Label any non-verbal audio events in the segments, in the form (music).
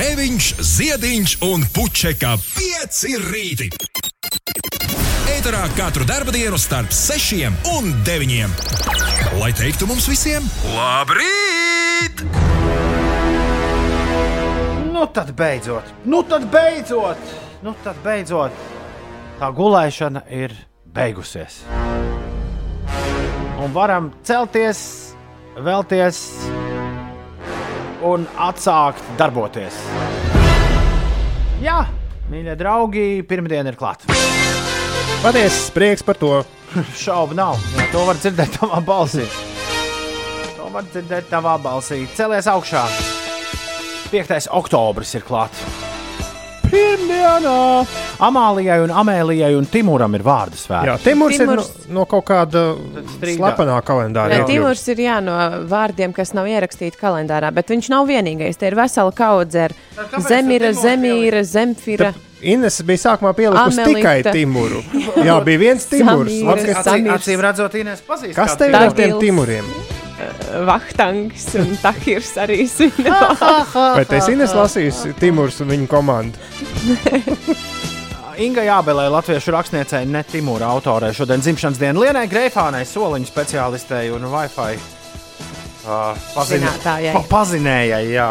Grēviņš, Ziediņš un Puķeka 5 rīti. Eterā katru dienu starp 6 un 9. Lai teiktu mums visiem, labrīt! Nu tad beidzot, nu tad beidzot, nu tad beidzot. Tā gulēšana ir beigusies. Un varam celties, vēlties un atsākt darboties. Jā, mīļie draugi, pirmdiena ir klāta. Patiesas prieks par to. (laughs) Šaubu nav. Jā, to var dzirdēt tavā balsī. To var dzirdēt tavā balsī. Celies augšā. 5. oktobris ir klāts. Pirmdienā! Amālijai, un Amēlijai un Timuram ir vārdu Jā, svētki. Timurs, Timurs ir no, no kaut kāda slepenā kalendāra. Jā, Jā. Timurs ir jā, no vārdiem, kas nav ierakstīti kalendārā, bet viņš nav vienīgais. Te ir vesela kaudze ar Zemīra, tad Zemīra, Zemfira. Ines bija sākumā pielikusi Amelita. tikai Timuru. Jā, bija viens Timurs. Samīra. Labi, Sam- Acīm, redzot, Inês pazīst. Kas tev ir ar tiem. Timuriem? Vahtangs un Tahirs arī svin. Vai esi Ines lasījusi Timurs un viņa komandu? (laughs) Inga Jābelē, latviešu rakstniecei, ne Timūra autorē. Šodien dzimšanas diena Lienai Greifānai, soliņu speciālistei un Wi-Fi uh, Zinātājai. pa, pazinējai. Jā.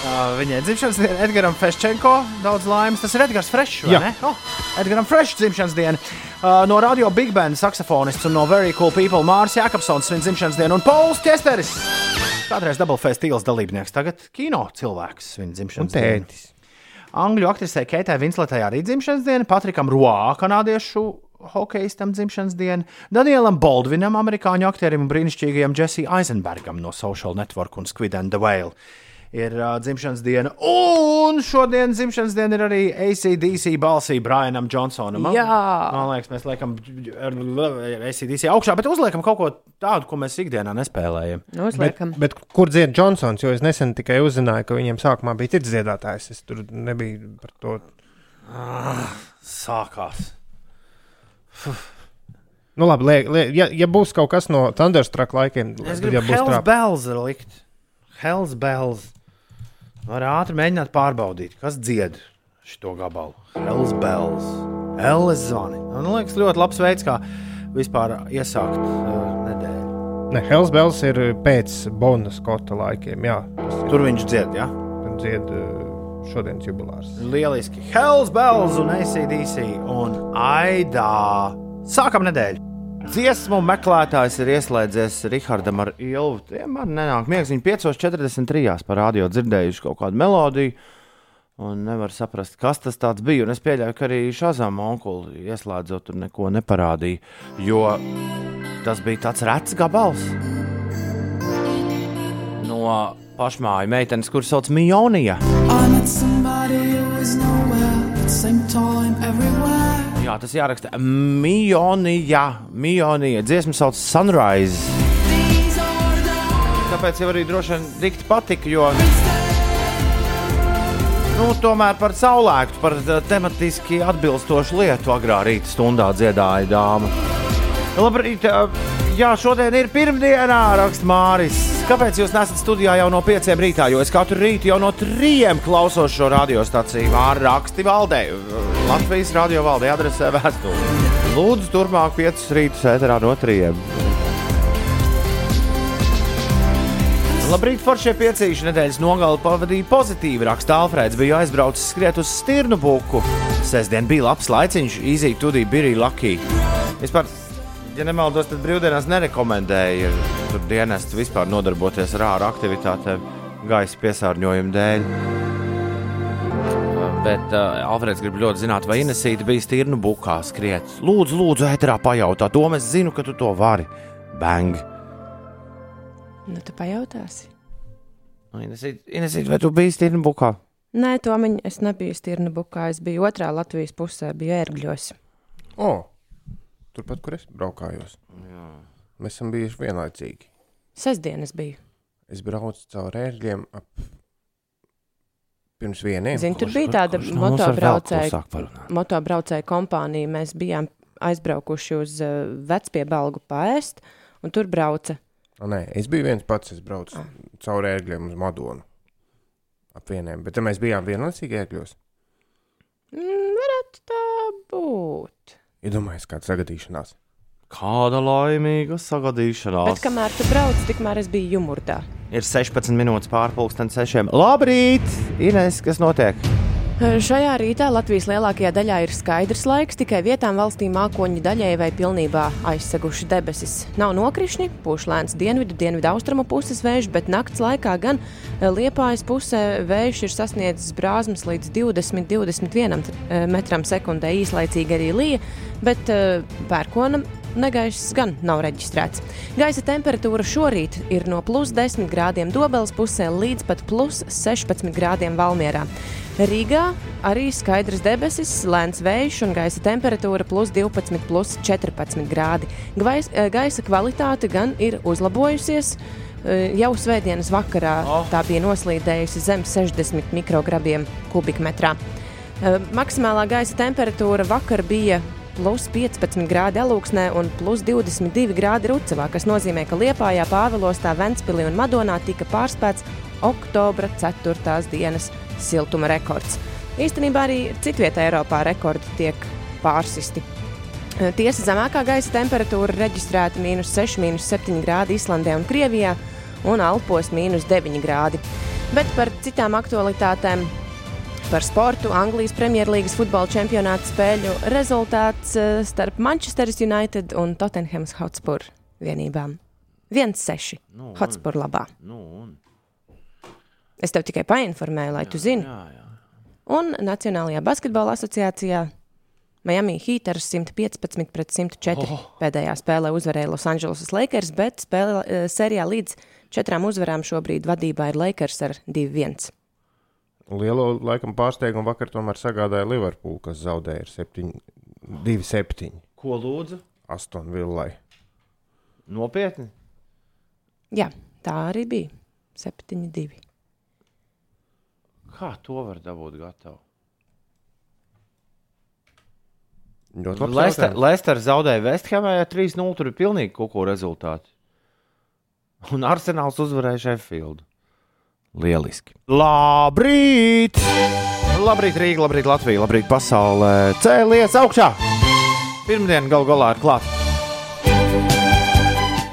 Uh, viņai dzimšanas diena Edgars Freščenko, daudz laimes. Tas ir Edgars vai Jā. Oh, Edgars Frešs dzimšanas diena. Uh, no radio Big Band saksofonists un no Very Cool People Mārcis Jakobsons svin dzimšanas dienu un Pols Česteris. Kādreiz Double Face tīls dalībnieks, tagad kino cilvēks svin dzimšanas dienu. Angļu aktrisei Keitai Vinsletai arī dzimšanas diena, Patrikam Roā, kanādiešu hokeistam dzimšanas diena, Danielam Baldvinam, amerikāņu aktierim un brīnišķīgajam Jesse Eisenbergam no Social Network un Squid and the Whale. Ir uh, dzimšanas diena, un šodien dzimšanas diena ir arī ACDC balsī Brianam Johnsonam. Man- Jā. Man liekas, mēs liekam ACDC augšā, bet uzliekam kaut ko tādu, ko mēs ikdienā nespēlējam. Bet, Uzliekam. bet kur dzied Johnsons? Jo es nesen tikai uzzināju, ka viņiem sākumā bija cits dziedātājs. Es tur nebiju par to. Sākās. Nu, labi, liek, liek, ja, ja būs kaut kas no Thunderstruck laikiem, tad ja būs Hells trāp- Bells likt. Hells Bells. Var ātri mēģināt pārbaudīt, kas dzied šo gabalu. Hells Bells. Hells zvani. Man liekas, ļoti labs veids, kā vispār iesākt uh, nedēļu. Ne, Hells Bells ir pēc Bona Skota laikiem. Jā, Tur viņš dzied, ja? dzied uh, šodienas jubilārs. Lieliski. Hells Bells un ACDC un Aidā. Sākam nedēļu. Dziesmu meklētājs ir ieslēdzies Rihardam ar Ilvu. Tiem man nenāk miegs. Viņi 5.43. par radio dzirdējuši kaut kādu melodiju. Un nevar saprast, kas tas bija. Un es pieļauju, ka arī Šāzām onkuli ieslēdzot, tur neko neparādīja. Jo tas bija tāds rets gabals no pašmāju meitenes, kuras sauc Mionija. I met somebody who was nowhere at the same time everywhere. Jā, tas jāraksta. Mionija, Mionija. Dziesma sauc Sunrise. Tāpēc jau arī droši vien dikti patika, jo nu, tomēr par saulēktu, par eh, tematiski atbilstošu lietu agrā rīta stundā dziedāja dāma. Labrīt! eh, Jā, šodien ir pirmdiena, raksta Māris. Kāpēc jūs nesat studijā jau no pieciem rītā? Jo es katru rītu jau no trījiem klausos šo radiostaciju. Māri raksti valdē, Latvijas radio valdē adresē vēstuli. Lūdzu, turpmāk piecus rītus ēterā no trījiem. Labrīt, Foršie piecīši nedēļas nogali pavadīja pozitīvi. Raksta Alfrēds, bija aizbraucis skriet uz Stirnu buku. Sestdien bija labs laiciņš, Easy Tudī, Birī Lucky. Vispār, ja nemaldos, tad brīvdienās nerekomendēja tur dienestu vispār nodarboties ar ārā aktivitātēm gaisa piesārņojuma dēļ. Bet uh, Alfrēds grib ļoti zināt, vai Inesīte bija Stirnu bukā skriet. Lūdzu, lūdzu, ēterā pajautā. To es zinu, ka tu to vari. Bang! Nu, tu pajautāsi. Inesīt, Inesīt, vai tu biji Stirnu bukā? Nē, to viņa es nebiju stirna bukā. Es biju otrā Latvijas pusē, biju ērgļos. O, turpat, kur es braukājos. Jā. Mēs esam bijuši vienlaicīgi. Sestdienas biju. Es braucu caur ērgļiem ap pirms vieniem. Zini, tur bija tāda motobraucēja, motobraucēja kompānija. Mēs bijām aizbraukuši uz uh, vecpiebalgu paēst, un tur brauca. O, Nē, es biju viens pats. Es braucu caur ērgļiem uz Madonu. ap vieniem. Bet mēs bijām vienlaicīgi iekļūst. Mm, varētu tā būt. Iedomājieties, kāda sagadīšanās. Kāda laimīga sagadīšanās. Bet kamēr tu brauc, tikmēr es biju jumurtā. Ir 16 minūtes pārpusdienas sešiem. Labrīt! Ines, kas notiek? Šajā rītā Latvijas lielākajā daļā ir skaidrs laiks, tikai vietām valstī mākoņi daļai vai pilnībā aizseguši debesis. Nav nokrišņi, pūš lēns dienvidu, dienvidu austrumu puses vējš, bet nakts laikā gan Liepājas pusē vējš ir sasniedzis brāzmas līdz 20-21 metram sekundē. Īslaicīgi arī lija, bet pērkona negaiss gan nav reģistrēts. Gaisa temperatūra šorīt ir no plus 10 grādiem Dobeles pusē līdz pat plus 16 grādiem Valmierā. Rīgā arī skaidrs debesis, lēns vējš un gaisa temperatūra plus 12, plus 14 grādi. Gvais, gaisa kvalitāte gan ir uzlabojusies. Jau svētdienas vakarā oh. tā bija noslīdējusi zem 60 mikrogramiem kubikmetrā. Maksimālā gaisa temperatūra vakar bija plus 15 grādi alūksnē un plus 22 grādi Rucavā, kas nozīmē, ka Liepājā, Pāvilostā, Ventspilī un Madonā tika pārspēts oktobra 4. dienas siltuma rekords. Īstenībā arī citvietā Eiropā rekordi tiek pārsisti. Tiesa zemākā gaisa temperatūra reģistrēta mīnus 6, mīnus 7 grādi Islandē un Krievijā un Alpos mīnus 9 grādi. Bet par citām aktualitātēm par sportu. Anglijas Premjerlīgas futbola čempionāta spēļu rezultāts starp Manchester United un Tottenhams Hotspur vienībām. 1-6 nu, Hotspur labā. Nu, un. Es tev tikai painformēju, lai jā, tu zini. Jā, jā. Un Nacionālajā basketbola asociācijā Miami Heat ar 115 pret 104 oh. pēdējā spēlē uzvarēja Los Angeles Lakers, bet spēlē, uh, sērijā līdz četrām uzvarām šobrīd vadībā ir Lakers ar 2-1. Lielo laikam pārsteigumu vakar tomēr sagādāja Liverpool, kas zaudēja ar 2-7. Ko lūdzu? Aston Villai. Nopietni? Jā, tā arī bija. 7-2. Kā to var dabūt gatavu? Leicester zaudēja Vesthamē ar 3-0. Tur ir pilnīgi ko rezultāti. Un Arsenāls uzvarēja Sheffieldu. Lieliski. Labrīt! Labrīt, Rīga, labrīt, Latvija, labrīt, pasaulē. Cēlies augšā! Pirmdiena gal galā ir klāta.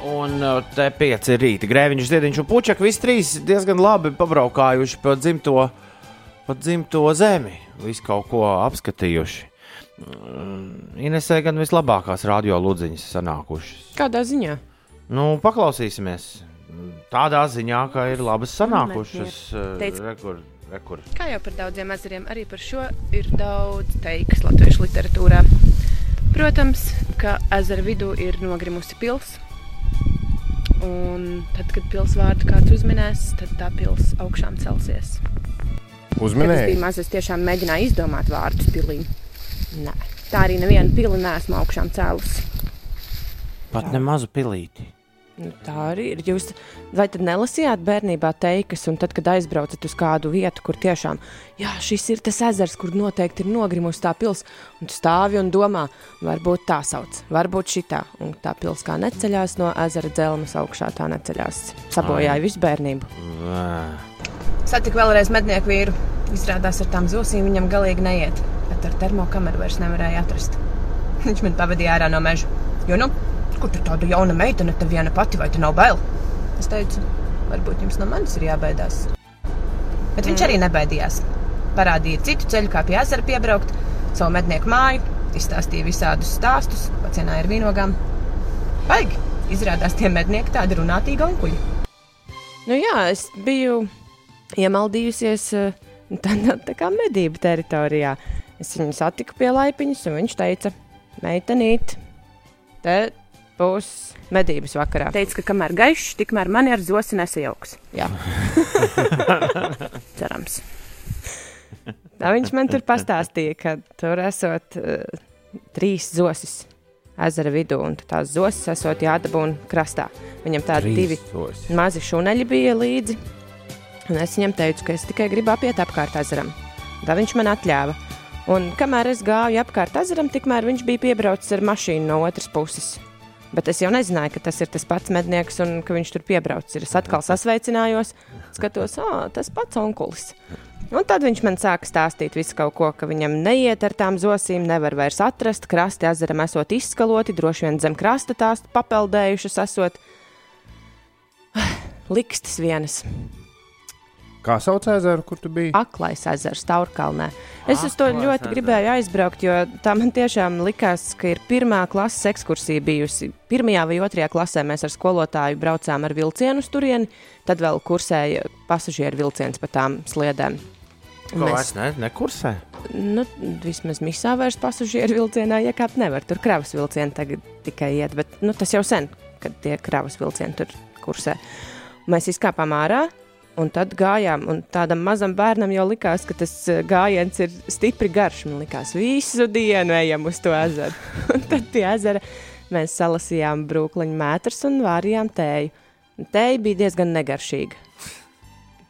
Un uh, te pieci rīta. Grēviņš, Ziediņš un Puķek visi trīs diezgan labi pabraukājuši pa dzimto pat dzimto zemi, visu kaut ko apskatījuši. Mm, Inesē gan vislabākās radio ludziņas sanākušas. Kādā ziņā? Nu, paklausīsimies. Tādā ziņā, ka ir labas sanākušas. Eh, Teic, rekur, rekur. Kā jau par daudziem ezeriem, arī par šo ir daudz teiks latviešu literatūrā. Protams, ka ezera vidū ir nogrimusi pilsēta. Un tad, kad pilsvārdu kāds uzminēs, tad tā pilsēta augšām celsies. Es biju maz, es tiešām mēģināju izdomāt vārdus pilī. Nē, tā arī nevienu pili neesmu augšām cēlusi. Pat ne mazu pilīti. Nu, tā arī ir. Jūs vai tad nelasījāt bērnībā teikas, un tad, kad aizbraucat uz kādu vietu, kur tiešām, jā, šis ir tas ezers, kur noteikti ir nogrimusi tā pils, un tu stāvi un domā, varbūt tā sauc, varbūt šitā, un tā pils kā neceļās no ezera dzelmas augšā, tā neceļās. Sabojāja visu bērnību. Satiku vēlreiz mednieku vīru. Izrādās, ar tām zosīm viņam galīgi neiet, bet ar termokameru vairs nevarēja atrast. Viņš man pavadīja ārā no meža. Jo, nu, kur tur tāda jauna meitene, te viena pati, vai te nav bail? Es teicu, varbūt jums no manis ir jābaidās. Bet mm. viņš arī nebaidījās. Parādīja citu ceļu, kā pie ezera piebraukt, savu mednieku māju, izstāstīja visādus stāstus, pacienāja ar vīnogām. Baigi! Izrādās, tie mednieki tādi runātīgi onkuļi. Nu jā, es biju iemaldījusies eh, tādā tā kā medību teritorijā. Es viņu satiku pie laipiņas, un viņš teica, meitenīt, te būs medības vakarā. Teica, ka kamēr gaišs, tikmēr mani ar zosi nesajauks. Jā, (laughs) cerams. Tā viņš man tur pastāstīja, ka tur esot uh, trīs zosis ezera vidū, un tās zosis esot jādabūna krastā. Viņam tādi divi zosis. mazi šuneļi bija līdzi, Un es viņam teicu, ka es tikai gribu apiet apkārt ezeram. Tā viņš man atļāva. Un kamēr es gāju apkārt ezeram, tikmēr viņš bija piebraucis ar mašīnu no otras puses. Bet es jau nezināju, ka tas ir tas pats mednieks un ka viņš tur piebraucis. Es atkal sasveicinājos, skatos, ah, tas pats onkulis. Un tad viņš man sāka stāstīt visu kaut ko, ka viņam neiet ar tām zosīm, nevar vairs atrast. Krasti ezeram esot izskaloti, droši vien zem krasta tās papeldējušas esot. (sighs) Likstis vienas. Kā sauc ezeru, kur tu biji? Aklais ezers, Taurkalnē. Es uz to Aklais ļoti ezers. gribēju aizbraukt, jo tā man tiešām likās, ka ir pirmā klases ekskursija bijusi. Pirmajā vai otrajā klasē mēs ar skolotāju braucām ar vilcienu uz turieni, tad vēl kursēja pasažieru vilciens pa tām sliedēm. Ko vairs ne, nekursē? nu, vismaz misā vairs pasažieru vilcienā iekāpt nevar. Tur kravas vilcieni tagad tikai iet, bet nu, tas jau sen, kad tie kravas vilcieni tur kursē. Mēs izkāpām ārā. Un tad gājām, un tādam mazam bērnam jau likās, ka tas eh, gājiens ir stipri garš. Man liekas, visu dienu ejam uz to ezeru. (laughs) Un tad pie ezera mēs salasījām brūkliņu mētrus un vārījām tēju. Tēja bija diezgan negaršīga.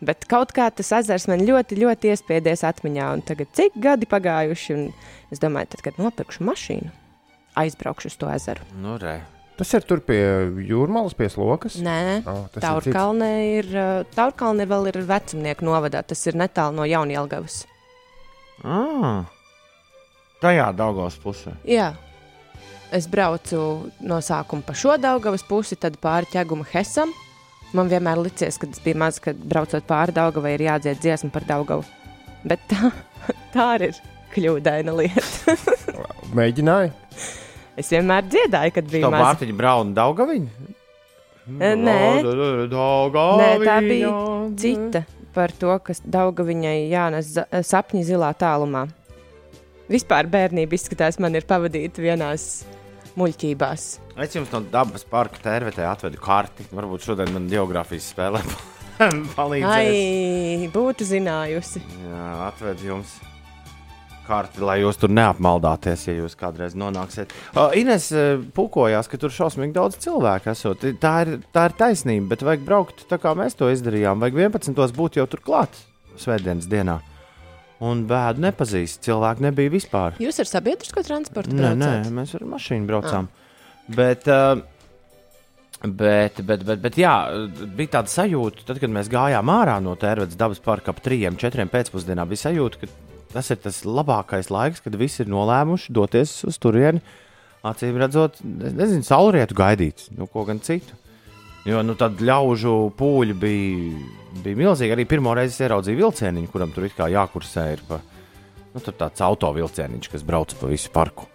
Bet kaut kā tas ezers man ļoti, ļoti iespiedies atmiņā. Un tagad cik gadi pagājuši, un es domāju, tad, kad nopirkšu mašīnu, aizbraukšu uz to ezeru. Nu, re. Tas ir tur pie jūrmālas, pie slokas. Nē, Oh, ir. Taurkalnē ir, uh, Taurkalnē vēl ir vecumnieku novadā, tas ir netālu no Jaunjelgavas. Ah, tajā Daugavas pusē. Jā. Es braucu no sākuma pa šo Daugavas pusi, tad pāri ķeguma Hesam. Man vienmēr licies, kad es biju mazs, kad braucot pāri Daugavai ir jādzied dziesma par Daugavu. Bet tā, (laughs) tā arī ir kļūdaina lieta. (laughs) Mēģināju. Es vienmēr dziedāju, kad biju Tā mazs. Mārtiņa Brauna Daugaviņa? E, Nē, Daugaviņa. Nē, tā bija cita par to, kas Daugaviņai jānes sapņi zilā tālumā. Vispār bērnība izskatās, man ir pavadīta vienās muļķībās. Es jums no dabas parka tērvetē atvedu karti. Varbūt šodien man geogrāfijas spēlē (laughs) palīdzēs. Ai, būtu zinājusi. Jā, atvedu jums karti, lai jūs tur neapmaldāties, ja jūs kādreiz nonāksiet. Uh, Ines uh, pukojās, ka tur šausmīgi daudz cilvēku esot. Tā ir, tā ir taisnība, bet vajag braukt tā, kā mēs to izdarījām. Vajag 11. būt jau tur klāt svētdienas dienā. Un bēdu nepazīst. Cilvēku nebija vispār. Jūs ar sabiedrisko transportu Nē, nē, braucat? mēs ar mašīnu braucām. Bet, uh, bet, bet, bet, bet, jā, bija tāda sajūta, tad, kad mēs gājām ārā no Tērvedes dabas parka ap 3-4 pēcpusdienā, bija sajūta, ka tas ir tas labākais laiks, kad visi ir nolēmuši doties uz turieni. Acīm redzot, nezinu, saulrietu gaidīt, nu, ko gan citu. Jo nu, tad ļaužu pūļi bija, bija milzīgi. Arī pirmo reizi ieraudzīju vilcieniņu, kuram tur jākursē ir pa, nu, tāds autovilcieniņš, kas brauc pa visu parku.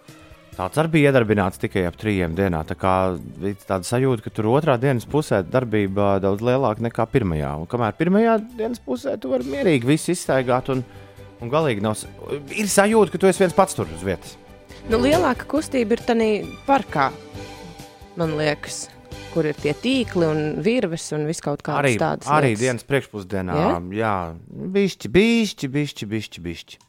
Tāds arī bija iedarbināts tikai ap trījiem dienām. Tā kā bija tāda sajūta, ka tur otrā dienas pusē darbība daudz lielāka nekā pirmajā. Un kamēr pirmajā dienas pusē tu vari mierīgi visu izstaigāt, un, un galīgi nav. Ir sajūta, ka tu esi viens pats tur uz vietas. Nu, lielāka kustība ir tādā parkā, man liekas, kur ir tie tīkli un virves un viss kaut kādas Arī, tādas. arī lietas. dienas priekšpusdienā, Jā? jā, bišķi, bišķi, bišķi, bišķi, bišķi.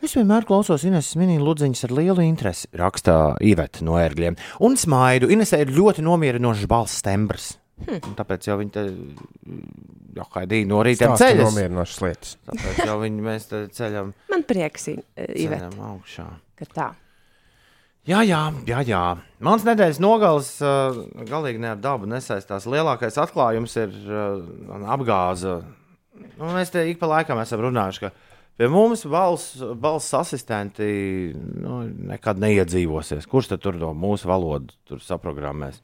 Es vienmēr klausos Ineses minēta ludziņas ar lielu interesi, rakstā Iveta no ērgļiem. Un smaidu. Inesē ir ļoti nomierinošs balss tembrs. Hmm. Tāpēc jau viņi te jau haidīja no rīta ceļā. nomierinošas lietas. Tāpēc jau viņi mēs te ceļam, Man prieks, I- Ivet, ceļam augšā. ka tā. Jā, jā, jā, jā. Mans nedēļas nogales uh, galīgi ne ar dabu nesaistās. Lielākais atklājums ir uh, apgāze. Nu, mēs te ik pa laikam esam runājuši, ka pie mums balss, balss asistenti nu, nekad neiedzīvosies. Kurš tad tur no mūsu valodu tur saprogrammēs?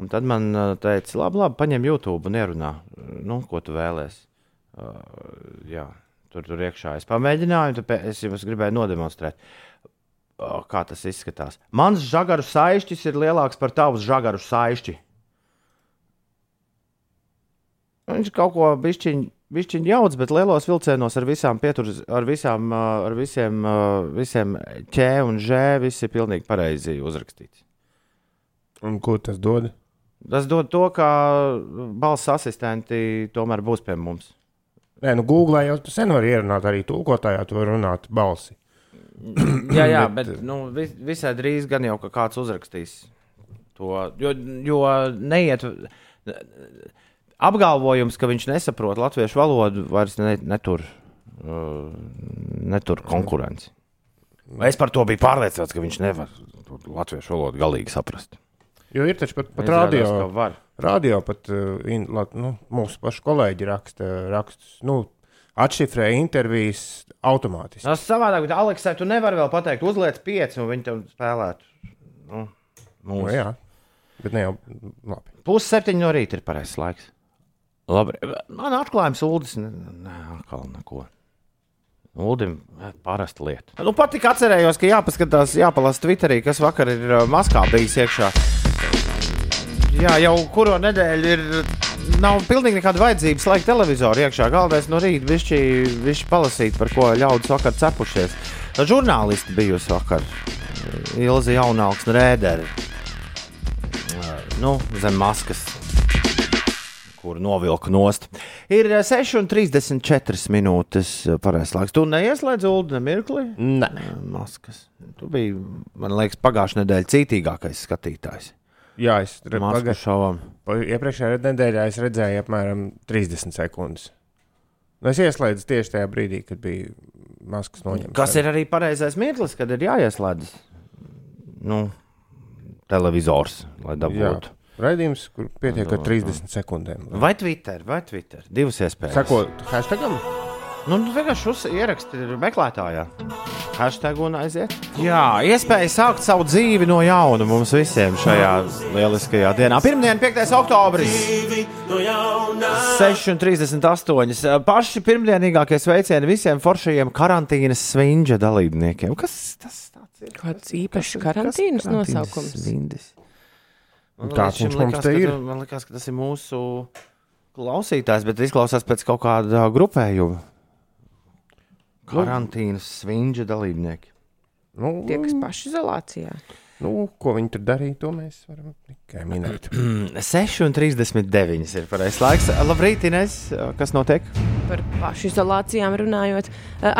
Un tad man uh, teica, labi, labi, paņem YouTube un ierunā, nu, ko tu vēlēsies. Uh, jā, tur tur iekšā es pamēģināju, tāpēc es jums gribēju nodemonstrēt. O, kā tas izskatās. Mans žagaru saišķis ir lielāks par tavus žagaru saišķi. Viņš kaut ko bišķiņ, bišķiņ jauc, bet lielos vilcienos ar visām pieturas, ar visām, ā, ar visiem, visiem ķē un žē, viss ir pilnīgi pareizi uzrakstīts. Un ko tas dod? Tas dod to, ka balss asistenti tomēr būs pie mums. Nē, nu, Google jau tu sen vari ierunāt arī tūkotājā, tu vari runāt balsi. (clears throat) Jā, jā Bet- bet nu, vis, visai drīz gan jau kāds uzrakstīs to. Jo, jo neiet. Apgalvojums, ka viņš nesaprot latviešu valodu, vairs ne, netur, uh, netur konkurenci. Es par to biju pārliecināts, ka viņš nevar to latviešu valodu galīgi saprast. Jo ir taču pat, pat radio, radio pat, uh, in, lat, nu, mūsu pašu kolēģi raksta rakstus, nu, atšifrē intervijas automātiski. Tas savādāk, bet Aleksai, tu nevari vēl pateikt, uzliec pieci, un viņi tev spēlētu. Nu, Nu, mūsu. jā, bet ne jau labi. Pusseptiņi no rīta ir pareizais laiks. Labi. Man atklājums ULDIS. ne- Nē, atkal neko. ULDIM parasta lieta. Nu, pat tik atcerējos, ka jāpaskatās, jāpalasa Twitterī, kas vakar ir uh, Maskā bijis iekšā. Jā, jau kuru nedēļu ir. Nav pilnīgi nekāda vajadzība slēgt televizoru iekšā. Galvenais no rīta višķi palasīt, par ko ļaudis vakar cepušies. Žurnālisti bijusi vakar. Ilzi Jaunāks un Rēderi. Nu, zem maskas kur novilka nost. Ir eh, 6,34 minūtes pareizais laiks. Tu neieslēdz ulu nemirkli? Nē, Maskas. Tu biji, man liekas, pagājušā nedēļa cītīgākais skatītājs. Jā, es re- Masku paga- šovam. pa- iepriekšējā nedēļā es redzēju apmēram 30 sekundes. Nu, es ieslēdzu tieši tajā brīdī, kad bija maskas noņemta. Kas ir arī pareizais mirklis, kad ir jāieslēdz nu, televizors, lai dabūtu. Raidījums, kur pietiek ar 30 sekundēm. Vai Twitter, vai Twitter. Divas iespējas. Sakot, hashtagam? Nu, tu vienkārši uz, ieraksti meklētājā. Hashtag un aiziet. Jā, iespēja sākt savu dzīvi no jauna mums visiem šajā lieliskajā dienā. Pirmdiena, 5. oktobris. 6,38. Paši pirmdienīgākie sveicieni visiem foršajiem karantīnas svinģa dalībniekiem. Kas tas tāds ir? Kāds īpašs karantīnas nosaukums? Svindis. Man Kāds liekas, viņš man mums liekas, te ir? Man liekas, ka tas ir mūsu klausītājs, bet izklausās pēc kaut kāda grupējuma. Karantīnas svinģa dalībnieki. Nu, Tie, kas pašizolācijā. nu, ko viņi tur darīja, to mēs varam tikai minēt. (clears throat) 6,39 ir pareizais laiks. Labrīt, Ines, kas notiek? Par pašizolācijām runājot,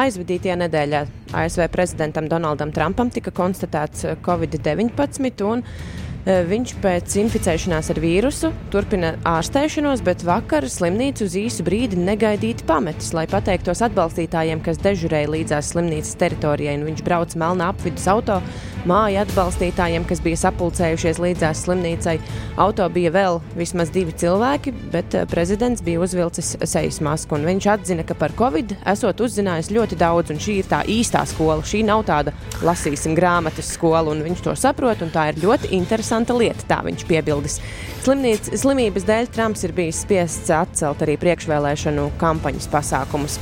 aizvadītajā nedēļā ASV prezidentam Donaldam Trumpam tika konstatēts eh, Covid-19, un eh, viņš pēc inficēšanās ar vīrusu turpina ārstēšanos, bet vakar slimnīcu uz īsu brīdi negaidīti pametis, lai pateiktos atbalstītājiem, kas dežurēja līdzās slimnīcas teritorijai, viņš brauca melnā apvidus auto. Māja atbalstītājiem, kas bija sapulcējušies līdzās slimnīcai, auto bija vēl vismaz divi cilvēki, bet eh, prezidents bija uzvilcis sejas masku. Viņš atzina, ka par covid esot uzzinājis ļoti daudz, un šī ir tā īstā skola. Šī nav tāda lasīsim grāmatas skola, un viņš to saprot, un tā ir ļoti interesanta lieta, tā viņš piebildis. Slimnīc, slimības dēļ Trumps ir bijis spiests atcelt arī priekšvēlēšanu kampaņas pasākumus.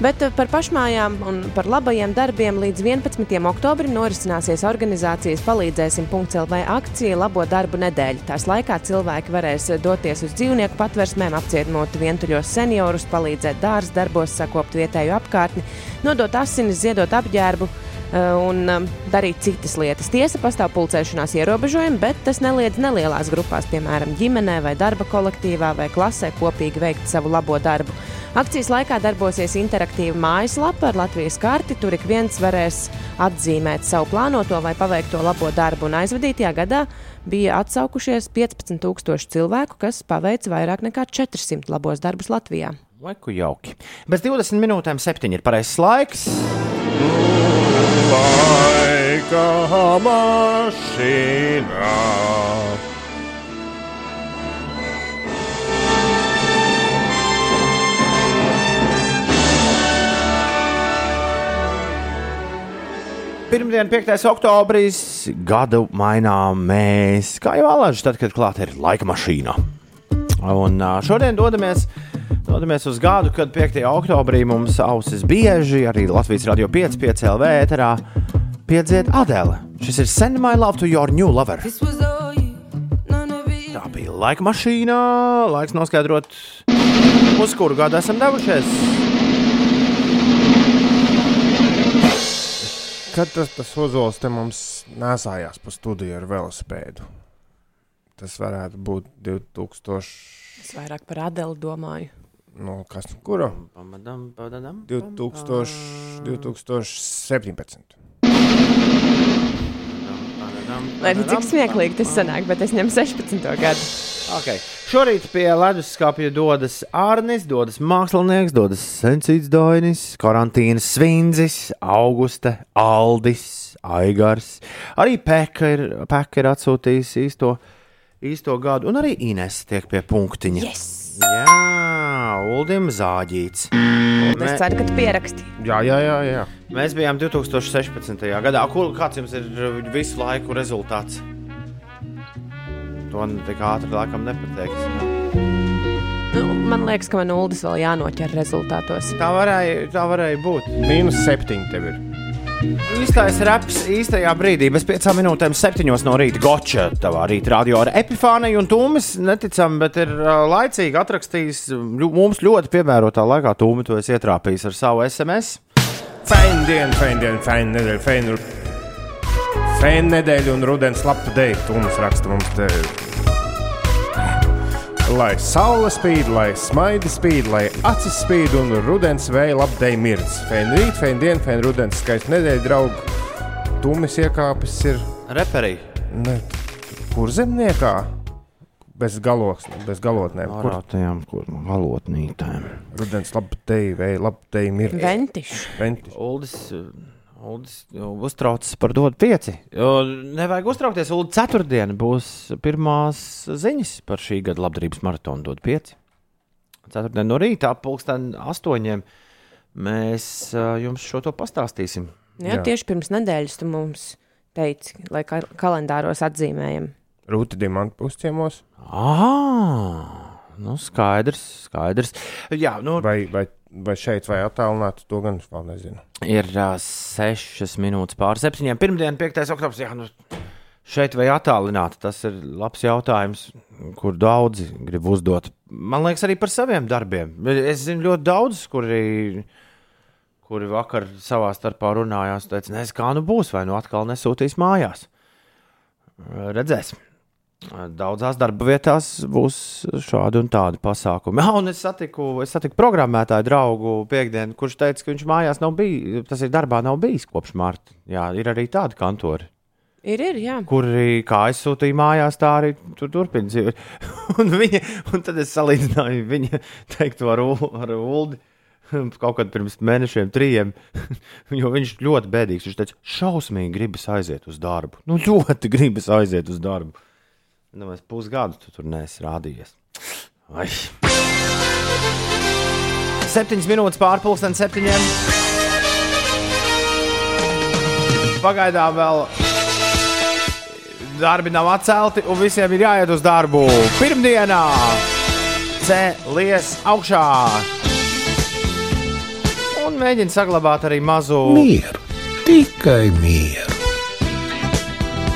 Bet eh, par pašmājām un par labajiem darbiem līdz 11. oktobrim norisināsies organizācijas Palīdzēsim.CLV akcija Labo darbu nedēļa. Tās laikā cilvēki varēs doties uz dzīvnieku patversmēm, apcietinot vientuļos seniorus, palīdzēt dārza darbos, sakopt vietēju apkārtni, nodot asinis, ziedot apģērbu un um, darīt citas lietas. Tiesa, pastāv pulcēšanās ierobežojumi, bet tas neliedz nelielās grupās, piemēram, ģimenē vai darba kolektīvā vai klasē kopīgi veikt savu labo darbu. Akcijas laikā darbosies interaktīva mājaslapa ar Latvijas karti. Tur ik viens varēs atzīmēt savu plānoto vai paveikto labo darbu. Un aizvadītajā gadā bija atsaukušies 15,000 cilvēku, kas paveica vairāk nekā 400 labos darbus Latvijā. Laiku jauki. Bez 20 minūtēm septiņi ir pareizais laiks. Laika mašīnā. Pirmdiena, 5. oktobris, gadu mainām mēs, kā jau alaži, tad, kad klāta ir laika mašīna. Un šodien dodamies, dodamies uz gadu, kad 5. oktobrī mums ausis bieži, arī Latvijas radio 5, 5 LV ēterā piedzied Adele. Šis ir Send My Love to Your New Lover. Tā bija laika mašīna, laiks noskaidrot, uz kuru gadu esam devušies. Kad tas, tas ozols te mums nesājās pa studiju ar velosipēdu? Tas varētu būt 2000. Es vairāk par Adelu domāju. Nu, kas, kura? Pamadam, padadam, 2000, 2017. Lai arī cik smieklīgi tas sanāk, bet es ņemu 16. gadu. Okay. Šorīt pie leduskapja dodas Arnis, dodas mākslinieks, dodas Sencīts Dainis, karantīnas Svindzis, Auguste, Aldis, Aigars. Arī Peka ir, Peka ir atsūtījis īsto īsto gadu, un arī Ines tiek pie punktiņa. Yes! Jā, Uldim Zāģīts. Es ceru, ka tu pieraksti. Jā, jā, jā. jā. Mēs bijām 2016. gadā. Kur, kāds jums ir visu laiku rezultāts? To tik ātri laikam nepateiks. Nu, man liekas, ka man Uldis vēl jānoķer rezultātos. Tā varēja, tā varēja būt. Mīnus septiņi tev ir. Īstais raps īstajā brīdī, bez piecām minūtēm, septiņos no rīta goča. Tavā rīta radio ar epifāniju un tūmis. Neticami, bet ir laicīgi atrakstījis mums ļoti piemērotā laikā. Tūmi to es ietrāpījis ar savu SMS. Fēna diena, fēna diena, fēna nedēļa, fēna, fēna nedēļa un rudens lapu dēļ. Tūmas raksta mums te. Lai saule spīd, lai smaidi spīd, lai acis spīd un rudens vēja labdēļ mirdz. Fēna rīt, fēna diena, fēna rudens skaists nedēļa, draugi. Tūmis iekāpis ir Reperī. ne, kur zemniekā? Bez galoksnes, bez galotnēm. Kur Kurām kur galotnītēm? rudens labdēļ, vēja labdēļ mirdz. Ventišs. Venti. Uldis, uh, Uldis uztraucas par dodu pieci. Nevajag uztraukties. Uldis ceturtdiena būs pirmās ziņas par šī gada labdarības maratonu dod pieci. Ceturtdien no rīta ap pulksten astoņiem mēs jums šo to pastāstīsim. Jā, Jā. tieši pirms nedēļas tu mums teici, lai ka kalendāros atzīmējam. Rūti diamantu pusciemos. Ah, nu skaidrs, skaidrs. Jā, nu, Vai, vai, vai šeit, vai attālināti, to gan es vēl nezinu. Ir uh, sešas minūtes pāri septiņiem. Pirmdiena, 5. oktobris. Jā, nu, šeit vai attālināti. Tas ir labs jautājums, kur daudzi grib uzdot. Man liekas, arī par saviem darbiem. Es zinu ļoti daudzus, kuri, kuri vakar savā starpā runājās. Teica, nezinu, kā nu būs, vai nu atkal nesūtīs mājās. Redzēsim. Daudzās darba vietās būs šādi un tādi pasākumi. Jā, (laughs) un es satiku, es satiku programmētāju draugu piekdienu, kurš teica, ka viņš mājās nav bijis, tas ir darbā nav bijis kopš marta. Jā, ir arī tādi kantori, Ir, ir, jā. kuri, kā aizsūtīja mājās, tā arī tur turpina dzīvot. (laughs) Un, viņa, un tad es salīdzināju viņa (laughs) teikto ar, ar Uldi. Kaut kad pirms mēnešiem, trim, jo viņš ļoti bēdīgs. Viņš teica, šausmīgi gribas aiziet uz darbu. Nu, ļoti gribas aiziet uz darbu. Nu, es pusgadu tu tur neesmu rādījies. Ai. Septiņas minūtes pārpusdienas septiņiem. Pagaidām vēl darbi nav atcelti, un visiem ir jāiet uz darbu. Pirmdienā cēlies augšā un mēģina saglabāt arī mazu Mieru, tikai mieru.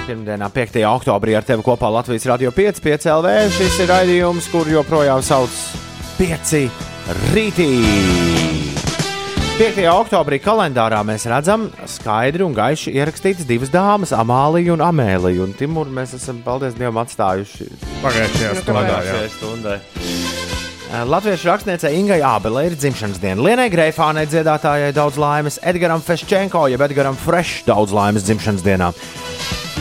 Pirmdienā, 5. oktobrī, ar tevi kopā Latvijas Rādio 5, 5 LV. Šis ir raidījums, kur joprojām sauc 5 rītī. 5. oktobrī kalendārā mēs redzam skaidri un gaiši ierakstītas divas dāmas, Amālija un Amēlija. Un Timur mēs esam, paldies Dievam, atstājuši Pagājušajā stundā. jā. pagājušajai stundai. Eh, Latviešu rakstniecei Ingai Ābelē ir dzimšanas diena. Lienai Greifānai dziedātājai daudz laimes, Edgaram Feščenko, jeb Edgaram Fresh daudz laimes dzimšanas dienā.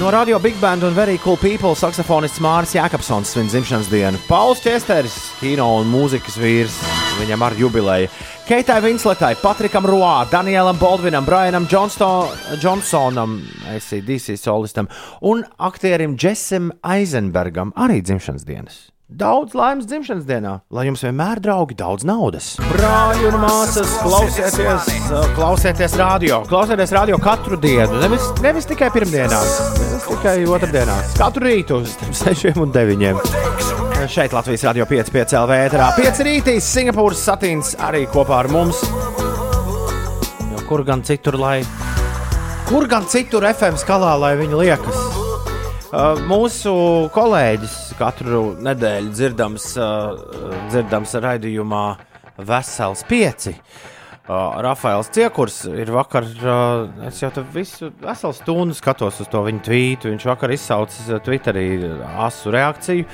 No radio Big Band un Very Cool People saksofonists Mārcis Jākapsons svin dzimšanas dienu. Pauls Česteris, kino un mūzikas vīrs, viņam ar jubileju. Keitai Vinsletai, Patrikam Roā, Danielam Baldvinam, Brianam Johnsto- Johnsonam, ACDC solistam un aktierim Jessim Eisenbergam arī dzimšanas dienas. Daudz laimes dzimšanas dienā, lai jums vienmēr, draugi, daudz naudas. Brāļi un māsas, klausieties, klausieties radio. Klausieties radio katru dienu. Nevis, nevis tikai pirmdienās, nevis tikai otrdienās. Katru rītu starp 6 un 9. Šeit Latvijas radio 5, 5 LV ēterā. 5 rītīs Singapūras satīns arī kopā ar mums. Jo kur gan citur, lai. Kur gan citur FM skalā, lai viņi liekas? Uh, mūsu kolēģis katru nedēļu dzirdams, uh, dzirdams raidījumā Vesels pieci. Uh, Rafaels Ciekurs ir vakar, uh, es jau visu veselu stundu skatos uz to viņa tvītu. Viņš vakar izsaucis uh, Twitterī asu reakciju.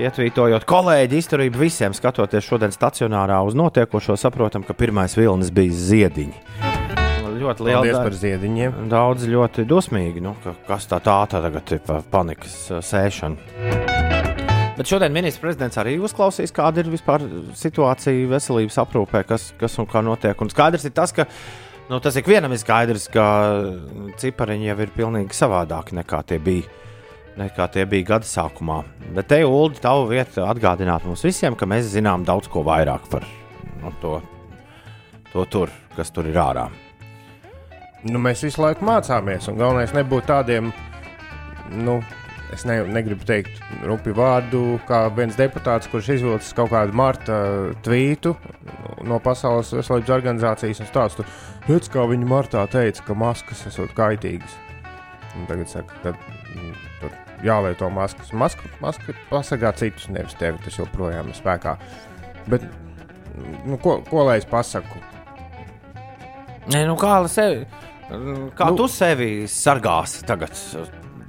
Ietvītojot kolēģi izturību visiem, skatoties šodien stacionārā uz notiekošo, saprotam, ka pirmais vilnis bija ziediņi. Ļoti liela daļa- par ziediņiem. Daudz ļoti dusmīgi, nu, ka, kas tā tā tā tagad ir pa panikas sēšana. Bet šodien ministrs prezidents arī uzklausīs, kāda ir vispār situācija veselības aprūpē, kas, kas un kā notiek. Un skaidrs ir tas, ka nu, tas ikvienam ir skaidrs, ka cipariņi jau ir pilnīgi savādāki nekā tie bija nekā tie bija gada sākumā. Bet te, Ulu, tavu vietu atgādināt mums visiem, ka mēs zinām daudz ko vairāk par no, to, to tur, kas tur ir ārā. Nu, mēs visu laiku mācāmies, un galvenais nebūt tādiem, nu, es ne, negribu teikt rupi vārdu, kā viens deputāts, kurš izvilcis kaut kādu marta tvītu no Pasaules veselības organizācijas un stāstu, redz, kā viņi martā teica, ka maskas esot kaitīgas. Un tagad saka, ka mm, tur jālieto maskas. Maska, maska pasargā citus, nevis tevi. Tas joprojām ir spēkā. Bet, nu, ko, ko lai es pasaku? Nē, nu kā, sevi, kā Nu- tu sevi sargāsi tagad,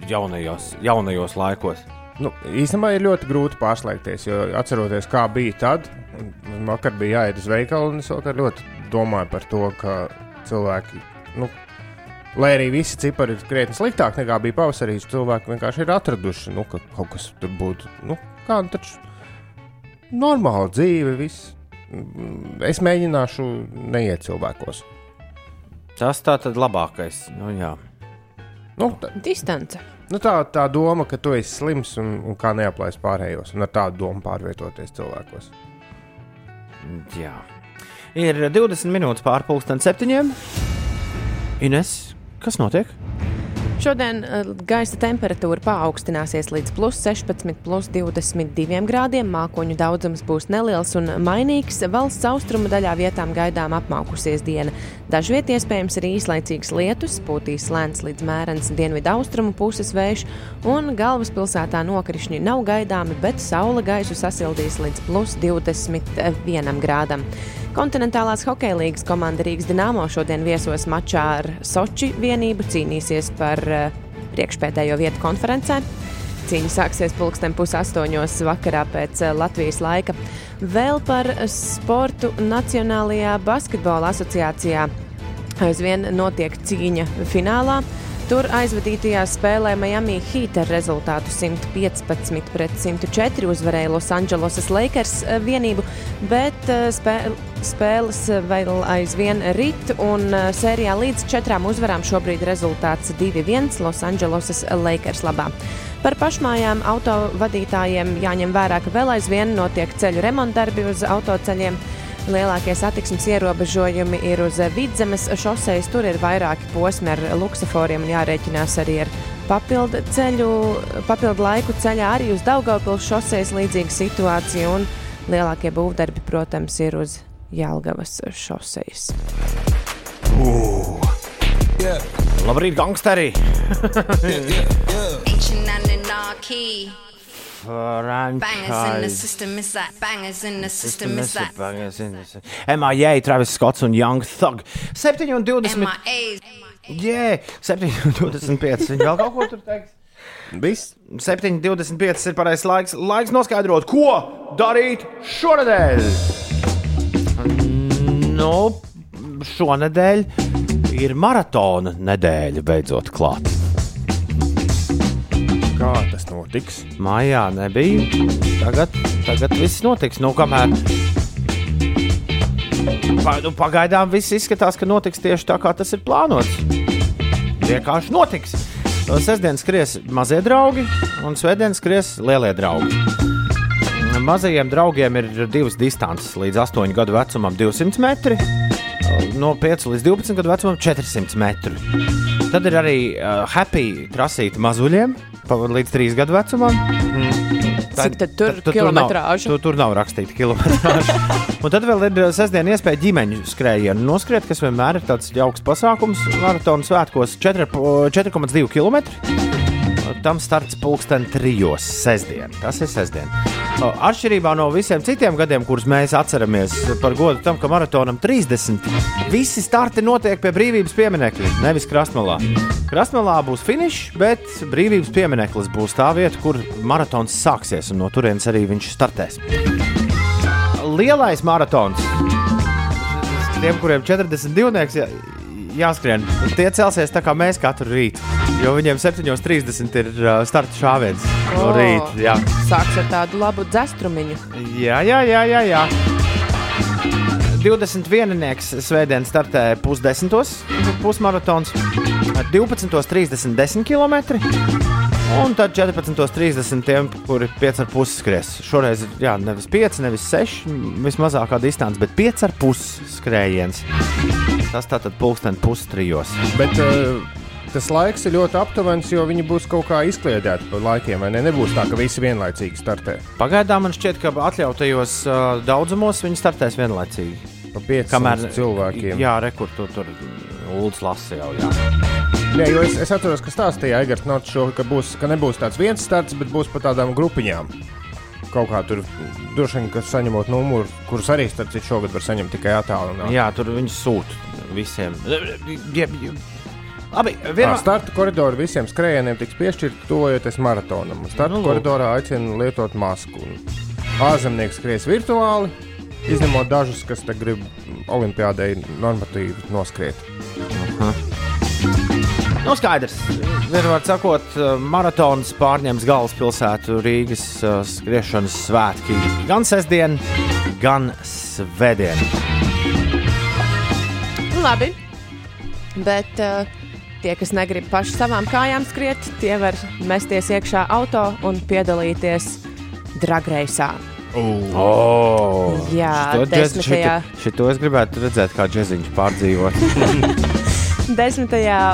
jaunajos, jaunajos laikos? Nu, īstenībā ir ļoti grūti pārslēgties, jo atceroties, kā bija tad, vakar bija jāiet uz veikalu, un es ļoti domāju par to, ka cilvēki, nu, lai arī visi cipari ir krietni sliktāk nekā bija pavasarī, cilvēki vienkārši ir atraduši, nu, ka kaut kas tur būtu, nu, kā nu, taču normāla dzīve, viss. Es mēģināšu neiet cilvēkos. Tas tā tad labākais. Nu, jā. Nu, tā, Distance. nu tā, tā doma, ka tu esi slims un, un kā neaplaist pārējos, un ar tādu domu pārvietoties cilvēkos. jā. Ir 20 minūtes pārpusdienas septiņiem. Ines, kas notiek? Šodien eh, gaisa temperatūra paaugstināsies līdz plus 16, plus 22 grādiem. Mākoņu daudzums būs neliels un mainīgs. Valsts austrumu daļā vietām gaidām apmaukusies diena. Dažviet iespējams ir īslaicīgs lietus, pūtīs lēns līdz mērens dienvidu austrumu puses vējš, un galvaspilsētā nokrišņi nav gaidāmi, bet saule gaisu sasildīs līdz plus 21 grādam. Kontinentālās hokeja līnijas komanda Rīgas Dienāmo šodien viesos mačā ar Soči vienību, cīnīsies par uh, priekšpēdējo vietu konferencē. Cīņa sāksies pulksten pusaustoņos vakarā pēc eh, Latvijas laika. Vēl par sportu Nacionālajā basketbola asociācijā aizvien notiek cīņa finālā. Tur aizvadītajā spēlē Miami Heat ar rezultātu 115 pret 104 uzvarēja Losandželosas Lakers eh, vienību, bet eh, spē, spēles vēl aizvien rit un eh, sērijā līdz četrām uzvarām šobrīd rezultāts 2-1 Losandželosas Lakers labā. Par pašmājām autovadītājiem jāņem vērā, ka vēl aizvien notiek ceļu remontdarbi uz autoceļiem. Lielākie satiksmes ierobežojumi ir uz vidzemes šoseis. Tur ir vairāki posmi ar luksusforiem un jārēķinās arī ar papildu ceļu, papildu laiku ceļā arī uz Daugavpils šoseis līdzīga situācija. Un lielākie būvdarbi, protams, ir uz Jālgavas šoseis. Labrīt, gangsteri! Ancient and anarchy. Bangers in the system is that. Bangers in the system is that. MIA, Travis Scotts un Young Thug. 7 un 20. MIA. Jē, 7 un 25. Viņi vēl kaut ko tur teiks. Viss 7,25 ir pareizais laiks. Laiks noskaidrot, ko darīt šonadēļ. Nu, šonadēļ ir maratona nedēļa beidzot klāt. Kā tas notiks. Mājā nebija. Tagad, tagad viss notiks. Nu, kamēr pa, nu, pagaidām viss izskatās, ka notiks tieši tā, kā tas ir plānots. Vienkārši notiks. Sestdien skries mazie draugi, un svētdien skries lielie draugi. Mazajiem draugiem ir divas distances. Līdz 8 gadu vecumam 200 metri, no 5 līdz 12 gadu vecumam 400 metri. Tad ir arī uh, happy trasīta mazuļiem, līdz 3 gadu vecumam. Cik tad tur nav, kilometrāža? tur, tur nav rakstīta kilometrāža. (laughs) Un tad vēl ir sestdien iespēja ģimeņu skrējienu noskriet, kas vienmēr ir tāds jauks pasākums. Maratona svētkos 4 4,2 km. Tam starts pulksten trijos sestdien. Tas ir sestdien. Atšķirībā no visiem citiem gadiem, kurus mēs atceramies par godu tam, ka maratonam 30, visi starti notiek pie brīvības pieminiekļa, nevis krastmalā. Krastmalā būs finišs, bet brīvības piemineklis būs tā vieta, kur maratons sāksies, un no turienes arī viņš startēs. Lielais maratons. Tiem, kuriem 42 nieks jā, jāskrien, tie celsies tā kā mēs katru rītu. Jo viņiem 7.30 ir uh, starta šāviens no rīta. Jā, Sāks ar tādu labu dzestrumiņu. jā, jā. jā, jā, jā. 21. svētdien startē pusdesmitos pusmaratons, 12.30 10 km. Un tad 14.30 tiem, kuri 5,5 skries. Šoreiz ir jā, nevis 5, nevis 6, vismazākā distance, bet 5,5 skrējiens. Tas tātad pulksten pustrijos. Bet uh, tas laiks ir ļoti aptuvens, jo viņi būs kaut kā izkliedēti pa laikiem. Ne? Nebūs tā, ka visi vienlaicīgi startē. Pagaidām man šķiet, ka atļautajos uh, daudzumos viņi startēs vienlaicīgi. Pa 500 Kamēr cilvēkiem. Jā, rekur tur tur Ulus lasa jau. Jā. Jā, jo es, es atceros, ka stāstīja Aigars Norts, ka, būs, ka nebūs tāds viens starts, bet būs pa tādām grupiņām. Kaut kā tur droši vien, ka saņemot numuru, kurus arī starp citu šogad var saņemt tikai attālināti. jā, tur viņi sūta visiem. Jeb. Labi, Jā, vienā... starta koridorā visiem skrējieniem tiks piešķirta tuvojoties maratonam. Starta Nu, koridorā aicina lietot masku. Ārzemnieks skries virtuāli, izņemot dažus, kas te grib olimpiādei normatīvi noskriet. Nu, skaidrs. Vienmēr sakot, maratons pārņems galvaspilsētu Rīgas uh, skriešanas svētki gan sestdien, gan svētdien. Nu, Labi. Bet uh, tie, kas negrib paši savām kājām skriet, tie var mesties iekšā auto un piedalīties dragreisā. Oh, Jā, šito džez- desmitajā. šito- Šito es gribētu redzēt, kā džeziņš pārdzīvot. (laughs) 10.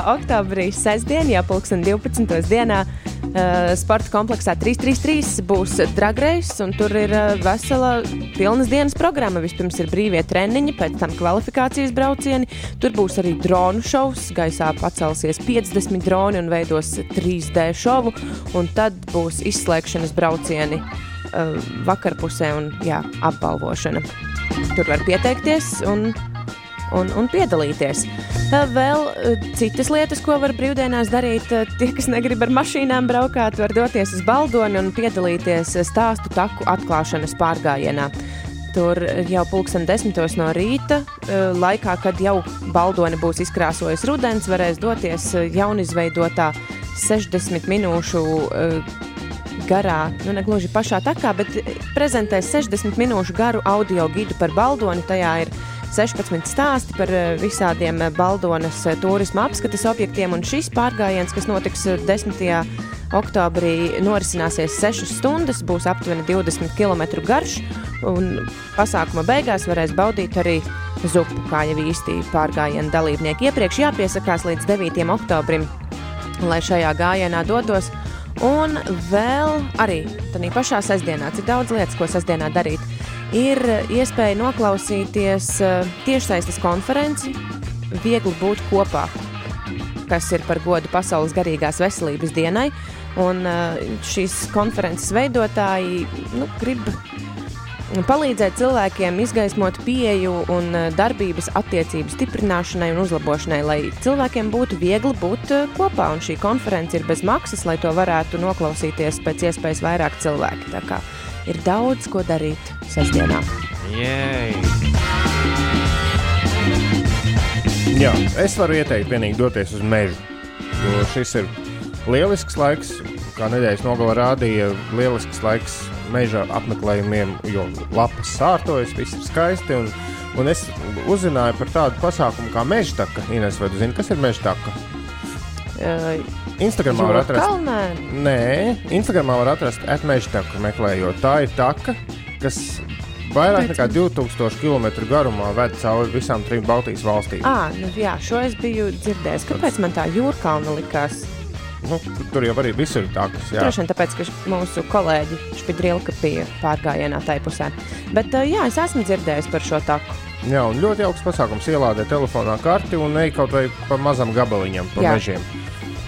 oktobrī, sestdien, jau pulksten 12. dienā, uh, sporta kompleksā 333 būs dragreis, un tur ir uh, vesela pilnas dienas programma. Vispirms ir brīvie treniņi, pēc tam kvalifikācijas braucieni. Tur būs arī dronu šovs. Gaisā pacelsies 50 droni un veidos 3D šovu, un tad būs izslēgšanas braucieni uh, vakarpusē un jā, apbalvošana. Tur var pieteikties un un, un piedalīties. Vēl eh, citas lietas, ko var brīvdienās darīt. eh, Tie, kas negrib ar mašīnām braukāt, var doties uz Baldoni un piedalīties eh, stāstu taku atklāšanas pārgājienā. Tur jau pulksten desmitos no rīta, laikā, kad jau Baldoni būs izkrāsojis rudens, varēs doties jaunizveidotā 60 minūšu garā, nu ne gluži pašā takā, bet prezentēs 60 minūšu garu audio gidu par Baldoni. Tajā ir 16 stāsti par eh, visādiem eh, Baldonas eh, turisma apskates objektiem, un šis pārgājiens, kas notiks eh, 10. oktobrī, norisināsies 6 stundas, būs aptuveni 20 km garš, un pasākuma beigās varēs baudīt arī zupu, kā jau īsti pārgājienu dalībnieki. Iepriekš jāpiesakās līdz 9. oktobrim, lai šajā gājienā dotos. Un vēl arī tādā pašā sestdienā, cik daudz lietas, ko sestdienā darīt, ir iespēja noklausīties eh, tiešsaistes konferenci Viegli būt kopā, kas ir par godu Pasaules garīgās veselības dienai. Un eh, šīs konferences veidotāji nu, grib palīdzēt cilvēkiem izgaismot pieeju un eh, darbības attiecību stiprināšanai un uzlabošanai, lai cilvēkiem būtu viegli būt eh, kopā. Un šī konference ir bez maksas, lai to varētu noklausīties pēc iespējas vairāk cilvēki. Ir daudz ko darīt sestdienā. Jej! Jā, es varu ieteikt vienīgi doties uz mežu. Jo šis ir lielisks laiks, kā nedēļas nogalē rādīja, lielisks laiks meža apmeklējumiem, jo lapas sārtojas, viss ir skaisti. Un, un es uzzināju par tādu pasākumu kā meža taka. Ines, vai tu zini, kas ir meža taka? Uh, Instagramā var atrast. Kalnē, Nē, Instagramā var atrast atmežu taku meklējot. Tā ir taka, kas vairāk nekā 2000 km garumā ved cauri visām trim Baltijas valstīm. ah, nu, jā, šo es biju dzirdējis. Kāpēc man tā jūrkalna likās? Nu, tur jau arī visur ir jā. Droši vien tāpēc, ka mūsu kolēģi Špidrilka bija pārgājienā tai pusē. Bet jā, es esmu dzirdējis par šo taku. Jā, un ļoti augsts pasākums ielādē telefonā karti un ej kaut vai pa mazam gabaliņam, pa. Jā. mežiem.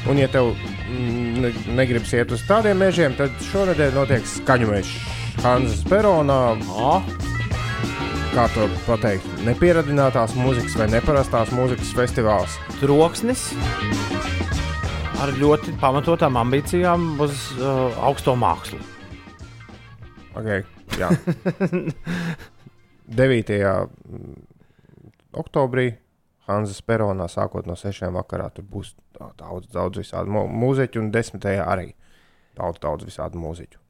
Un, ja tev mm, ne, negribas iet uz tādiem mežiem, tad šonadēļ notiek skaņu mežs Hanzas Peronā. Kā to pateikt? Nepieradinātās mūzikas vai neparastās mūzikas festivāls. troksnis ar ļoti pamatotām ambīcijām uz uh, augsto mākslu. Okay, jā. (laughs) 9. mm, oktobrī Hanzas Peronā sākot no 6. vakarā tur būs daudz, daudz visādi mūziķu, un 10. arī daudz, daudz visādi mūziķu.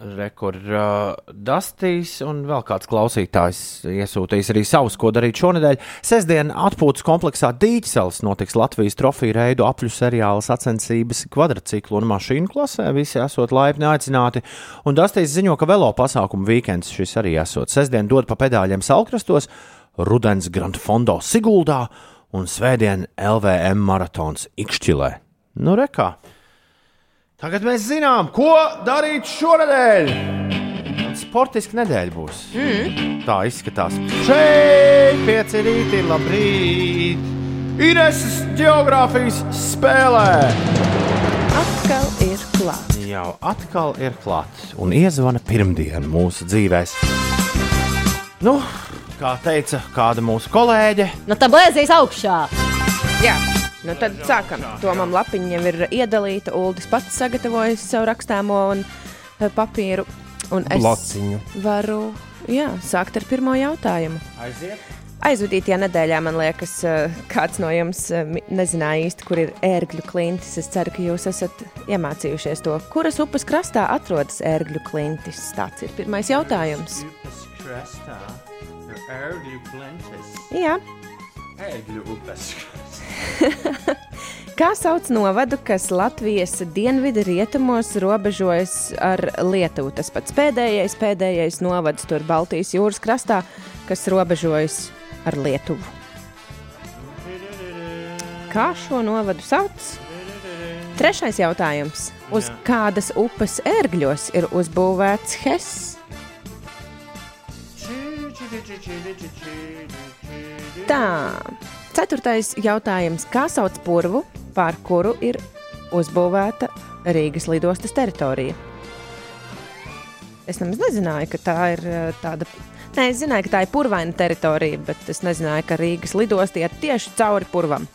Rekur uh, Dastīs un vēl kāds klausītājs iesūtījis arī savus, ko darīt šonadēļ. Sestdien atpūtas kompleksā Dīķisels notiks Latvijas trofiju reidu apļu seriāla sacensības kvadrciklu un mašīnu klasē. Visi esot laipni aicināti. Un Dastīs ziņo, ka velo pasākumu vikends šis arī esot. Sestdien dod pa pedāļiem Salkrastos, rudens Grand Fondo Siguldā un svētdien LVM maratons Ikšķilē. Nu, rekā! Tagad mēs zinām, ko darīt šonadēļ. Sportiski nedēļa būs. Mm. Tā izskatās. Šeit pieci rīti, labrīt! Ines geogrāfijas spēlē! Atkal ir klāts. Jau atkal ir klāts un iezvana pirmdiena mūsu dzīvēm. Nu, kā teica kāda mūsu kolēģe, Nu, tā blēzīs augšā. Jā. Nu tad sākam. Tomam lapiņa jau ir iedalīta. Uldis pats sagatavojis savu rakstāmo un eh, papīru. Un es Blociņu. varu jā, sākt ar pirmo jautājumu. aiziet! Aizvadītajā nedēļā, man liekas, eh, kāds no jums mi- nezināja īsti, kur ir ērgļu klintis. Es ceru, ka jūs esat iemācījušies to. Kuras upes krastā atrodas ērgļu klintis? Tāds ir pirmais jautājums. Upes krastā ērgļu plentis. Jā. Ērgļu upes. (laughs) Kā sauc novadu, kas Latvijas dienvidu rietumos robežojas ar Lietuvu? Tas pats pēdējais, pēdējais novads tur Baltijas jūras krastā, kas robežojas ar Lietuvu. Kā šo novadu sauc? Trešais jautājums. Uz kādas upes ērgļos ir uzbūvēts Hess? Tā. Ceturtais jautājums. Kā sauc purvu, pār kuru ir uzbūvēta Rīgas lidostas teritorija? Es nemaz nezināju, ka tā ir eh, tāda. Nē, es zināju, ka tā ir purvaina teritorija, bet es nezināju, ka Rīgas lidostā iet tieši cauri purvam.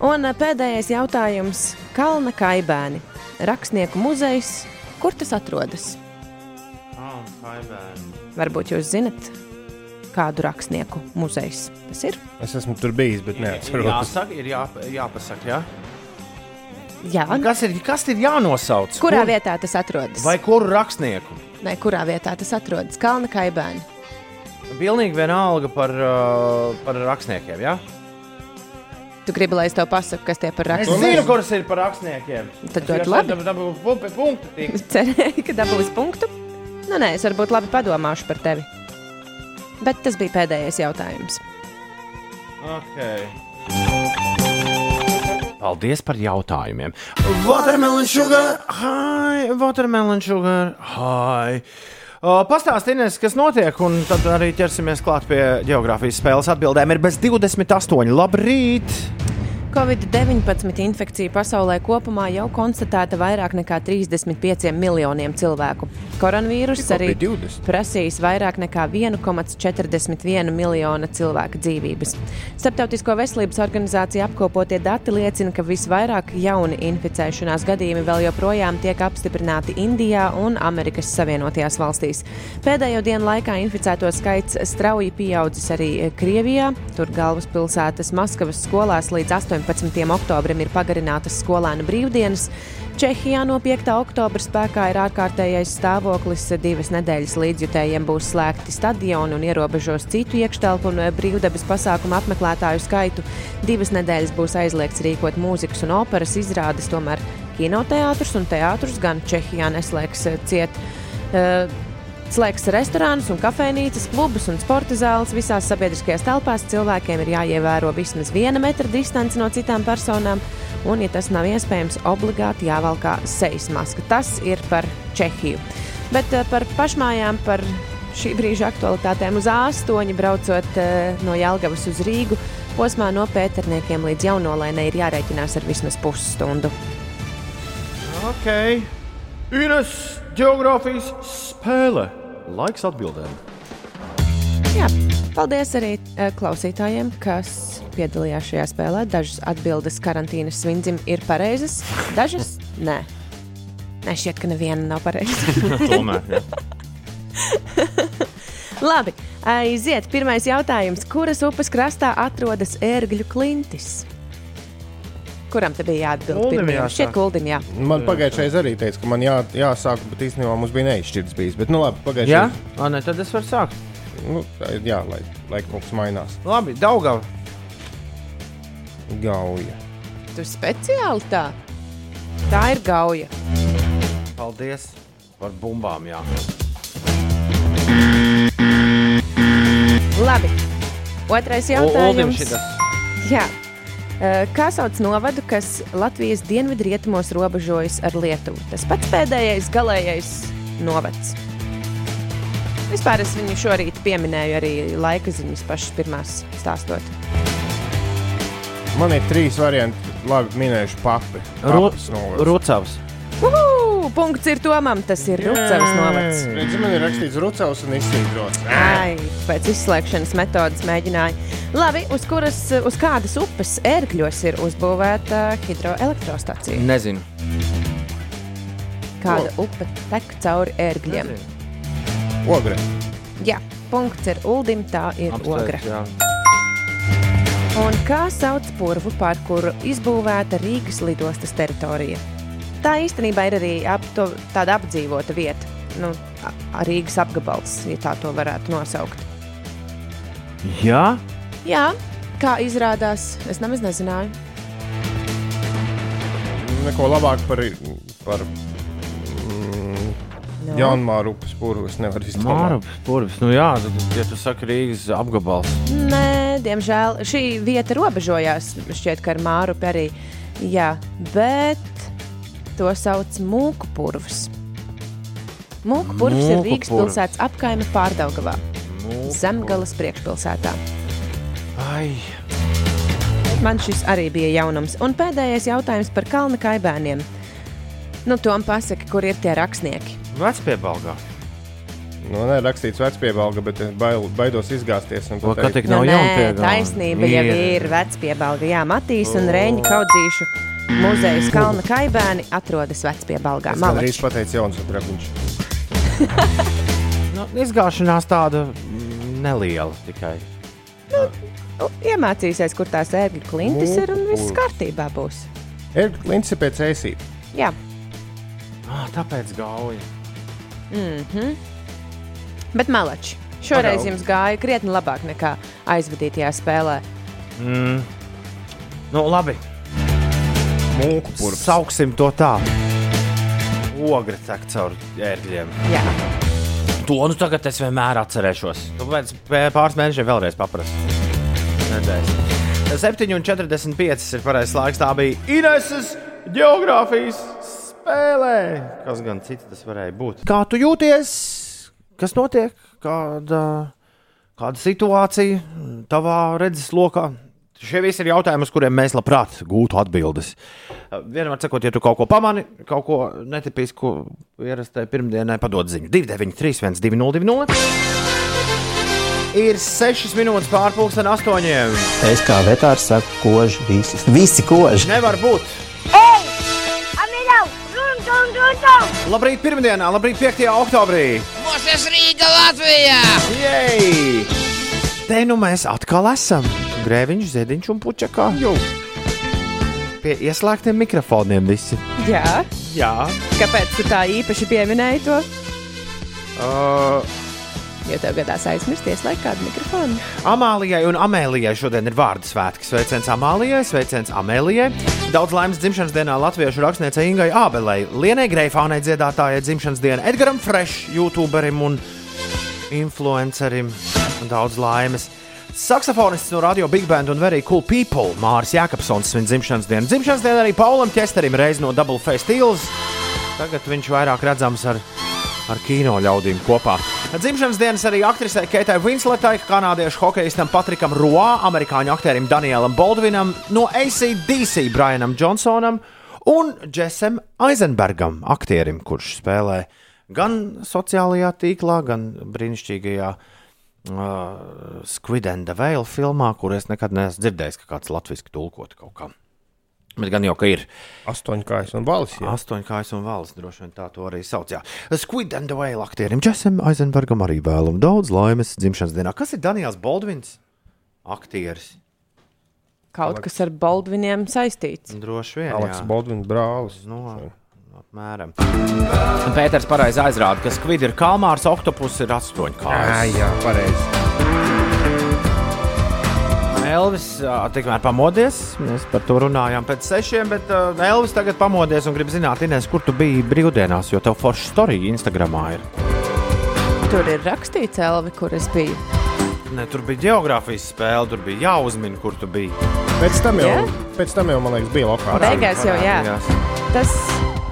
Un eh, pēdējais jautājums - Kalna kaibēni. Rakstnieku muzejs. Kur tas atrodas? Oh, kaibēni. Varbūt jūs zinat, kādu rakstnieku muzejs tas ir. Es esmu tur bijis, bet neatceros. jāsaka, ir jā, jāpasaka, jā. Jā, Kas ir, kas ir jānosauc? kurā Kur- vietā tas atrodas? Vai kuru rakstnieku? Nē, kurā vietā tas atrodas? Kalna kaibēni. Pilnīgi vienalga par, uh, par rakstniekiem. Ja? Tu gribi, lai es tev pasaku, kas tie par Es rakstniekiem? zinu, kuras ir par rakstniekiem. Tad Es ļoti labi. dabūju pu- punktu tik. (laughs) Cerēju, ka dabūs punktu. Nu, nē, es varbūt labi padomāšu par tevi. Bet tas bija pēdējais jautājums. Okay. Paldies par jautājumiem. Watermelon sugar, hi, watermelon sugar, hi. Uh, Pastāstiet, kas notiek, un tad arī ķersimies klāt pie geogrāfijas spēles atbildēm. Ir bez 28. Labrīt! Covid-19 infekcija pasaulē kopumā jau konstatēta vairāk nekā 35 miljoniem cilvēku. Koronavīruss arī bija 20. prasījis vairāk nekā 1,41 miljona cilvēku dzīvības. Starptautisko veselības organizācija apkopotie dati liecina, ka visvairāk jauni inficēšanās gadījumi vēl joprojām tiek apstiprināti Indijā un Amerikas Savienotajās valstīs. Pēdējo dienu laikā inficēto skaits strauji pieaudzis arī Krievijā. Tur galvaspilsētas Maskavas skolās līdz 18. Oktobrim ir pagarinātas skolēnu brīvdienas. Čehijā no 5. oktobra spēkā ir ārkārtējais stāvoklis. Divas nedēļas līdzjutējiem būs slēgti stadioni un ierobežos citu iekštelpu un brīvdabas pasākumu apmeklētāju skaitu. Divas nedēļas būs aizliegts rīkot mūzikas un operas izrādes, tomēr kinoteātris un teātris gan Čehijā neslēgs eh, ciet. Uh, Slēgs restorānus, un kafejnīcas, klubus un sporta zāles visās sabiedriskajās telpās. Cilvēkiem ir jāievēro vismaz viena metra distance no citām personām, un, ja tas nav iespējams, obligāti jāvalkā sejas maska. Tas ir par Čehiju. Bet eh, par pašmājām, par šī brīža aktualitātēm uz A8, braucot eh, no Jālgavas uz Rīgu, posmā no Pēterniekiem līdz Jaunolēnai ir jārēķinās ar vismaz pusstundu. Ok, Ines geogrāfijas spēle. Laiks atbildēm. Jā, paldies arī eh, klausītājiem, kas piedalījās šajā spēlē. Dažas atbildes karantīnas svindzim ir pareizas, dažas (laughs) nē. Nē, šķiet, ka neviena nav pareiza. (laughs) Tomēr. (laughs) Labi, aiziet. Pirmais jautājums. Kuras upes krastā atrodas ērgļu klintis? Kuram te bija jāatbild? Pirmajam? Šķiet, Uldim, jā. Man pagājušajā arī teica, ka man jā, jāsāk, bet īstenībā mums bija neizšķirts bijis. Bet, nu, labi, Jā, pagājušajā ah, nē, tad es varu sākt. Nu, jā, lai, lai kaut kas mainās. Labi, Daugava. Gauja. Tu speciāli tā. Tā ir gauja. Paldies par bumbām. Jā. Labi. Otrais jautājums. šitas. Jā. Eh, Kā sauc novadu, kas Latvijas dienvidrietumos robežojas ar Lietuvu? Tas pats pēdējais, galīgais novads. Vispār es viņu šorīt pieminēju arī laika ziņas pašas pirmās stāstot. Man ir trīs varianti, labi minējuši papi. Rucavs. Uhu! Punkts ir Tomam, tas ir Rucavas novads. Redzi, man ir rakstīts Rucavs un izsīkrots. Ai, pēc izslēgšanas metodas mēģināja. Labi, uz kuras, uz kādas upes ērgļos ir uzbūvēta hidroelektrostacija? Nezinu. Kāda upe tek cauri ērgļiem? Ogre. Jā, punkts ir Uldim, tā ir ogra. Apsveic, jā. Un kā sauc purvu, par kuru izbūvēta Rīgas lidostas teritorija? Tā īstenībā ir arī ap, to, tāda apdzīvota vieta. Nu, a- Rīgas apgabals, ja tā to varētu nosaukt. Jā, Jā, kā izrādās, es nemaz nezināju. Neko labāk par, par mm, No. Jaunmāru upes purvu es nevaru izdomāt. Māra Purvis. Nu jā, tad, ja tu saki Rīgas apgabals. Nē, diemžēl šī vieta robežojās šķiet, ka ar Māru arī. Jā, bet to sauc mūku purvs. Mūku purvs ir Mūku Rīgas purvs. pilsētas apkaime pārdaugavā, Zemgales priekšpilsētā. Ai, Man šis arī bija jaunums. Un pēdējais jautājums par kalna kaibēniem. Nu, Tom pasaka, kur ir tie rakstnieki. vecpiebalgā. Nu, nē, rakstīts vecpiebalga, bet es bail, baidos izgāzties. pateikt, ka tik nav nē, jaunpiebalga? taisnība jau ir vecpiebalga. Jā, Matīs un Rēņa kaudzīšu muzejas kalna kaibēni atrodas vecpiebalgā. Es gandrīz Malači. pateicu jauns drabiņš. (laughs) Nu, izgāšanās tāda mm, neliela tikai. Nu, Iemācīsies, kur tās ērgļu klintis ir un viss Mūku. kārtībā būs. Ir klints ir pēc ēsīt. Jā, Ah, tāpēc gauja. bet malači. Šoreiz Pagauk. jums gāja krietni labāk nekā aizvadītajā spēlē. Mm. Nu, labi. Mūku purvs. Sauksim to tā. Ogre tek caur ērgļiem. Jā, To nu tagad es vienmēr atcerēšos. Tu pēc pē- pāris mēnešiem vēlreiz paprasu. Redzēsim. 7,45 ir pareizais laiks. Tā bija Ineses geogrāfijas spēlē. Kas gan cits tas varēja būt? Kā tu jūties? Kas notiek? Kāda, kāda situācija tavā redzes lokā? Šie visi ir jautājumi, uz kuriem mēs labprāt gūtu atbildes. Vienmēr sakot, ja tu kaut ko pamani, kaut ko netipisku, ierastai pirmdienai, padod ziņu. 293, 202. Ir 6 minūtes pārpusdienas ar 8. Es kā vetārs saku, koži visi. Visi koži. Nevar būt. Amiļau, run, run, run, run! Labrīt, pirmdienā, labrīt, 5. oktobrī. Mūsu Rīga Latvijā! Jej! Te nu mēs atkal esam. Grēviņš, ziediņš un puķakā. Jau. Pie ieslēgtiem mikrofoniem visi. jā. Jā. kāpēc tu tā īpaši pieminēji to? Uh, Jo tev gadās aizmirsties, lai kādu mikrofonu. Amālijai un Amēlijai šodien ir vārdu svētki. Sveiciens Amālijai, sveiciens Amēlijai. Daudz laimes dzimšanas dienā latviešu rakstniecei Ingai Ābelei, Lienai Greifānai dziedātājai dzimšanas dienā, Edgaram Fresh, youtuberim un influencerim. Daudz laimes. Saksofonists no Radio Big Band un Very Cool People Māris Jākapsons svin dzimšanas dienu. Dzimšanas dienu arī Paulam Česterim reiz no Double Face Steels. Tagad viņš vairāk redzams ar ar kino ļaudīm kopā. Dzimšanas dienas arī aktrisei Keitai Winsletai, kanādiešu hokeistam Patrikam Roā, amerikāņu aktierim Danielam Baldvinam, no ACDC Brianam Johnsonam un Jessam Eisenbergam, aktierim, kurš spēlē gan sociālajā tīklā, gan brīnišķīgajā uh, Squid and the Whale filmā, kur es nekad neesmu dzirdējis, ka kāds latviešu tulkot kaut kā. Bet gan jau, ka ir Astoņkājas un balis. Jā. astoņkājas un valsts, droši vien tā to arī sauc. Jā. Squid and the Whale aktierim Džesam Eisenbergam arī vēlam daudz laimes dzimšanas dienā. Kas ir Daniels Baldvins? Aktieris. kaut kas ar Baldviniem saistīts. Droši vien. Aleks jā. Baldvins brālis. Nu, apmēram. Pēters pareizi aizrāda, ka skvidi ir kalmārs, oktopus ir Jā, astoņkājas. jā, pareizi. Elvis tikmēr pamodies. Mēs par to runājām pēc sešiem, bet Elvis tagad pamodies un grib zināt, Inês, kur tu biji brīvdienās, jo tev forša storija Instagramā ir. Tur ir rakstīts, Elvi, kur es biju. Ne, tur bija geogrāfijas spēle, tur bija jāuzmina, kur tu biji. Pēc tam jau, Jā? pēc tam jau man liekas, bija lokāls. Beigās jau, jā. Parādījās. Tas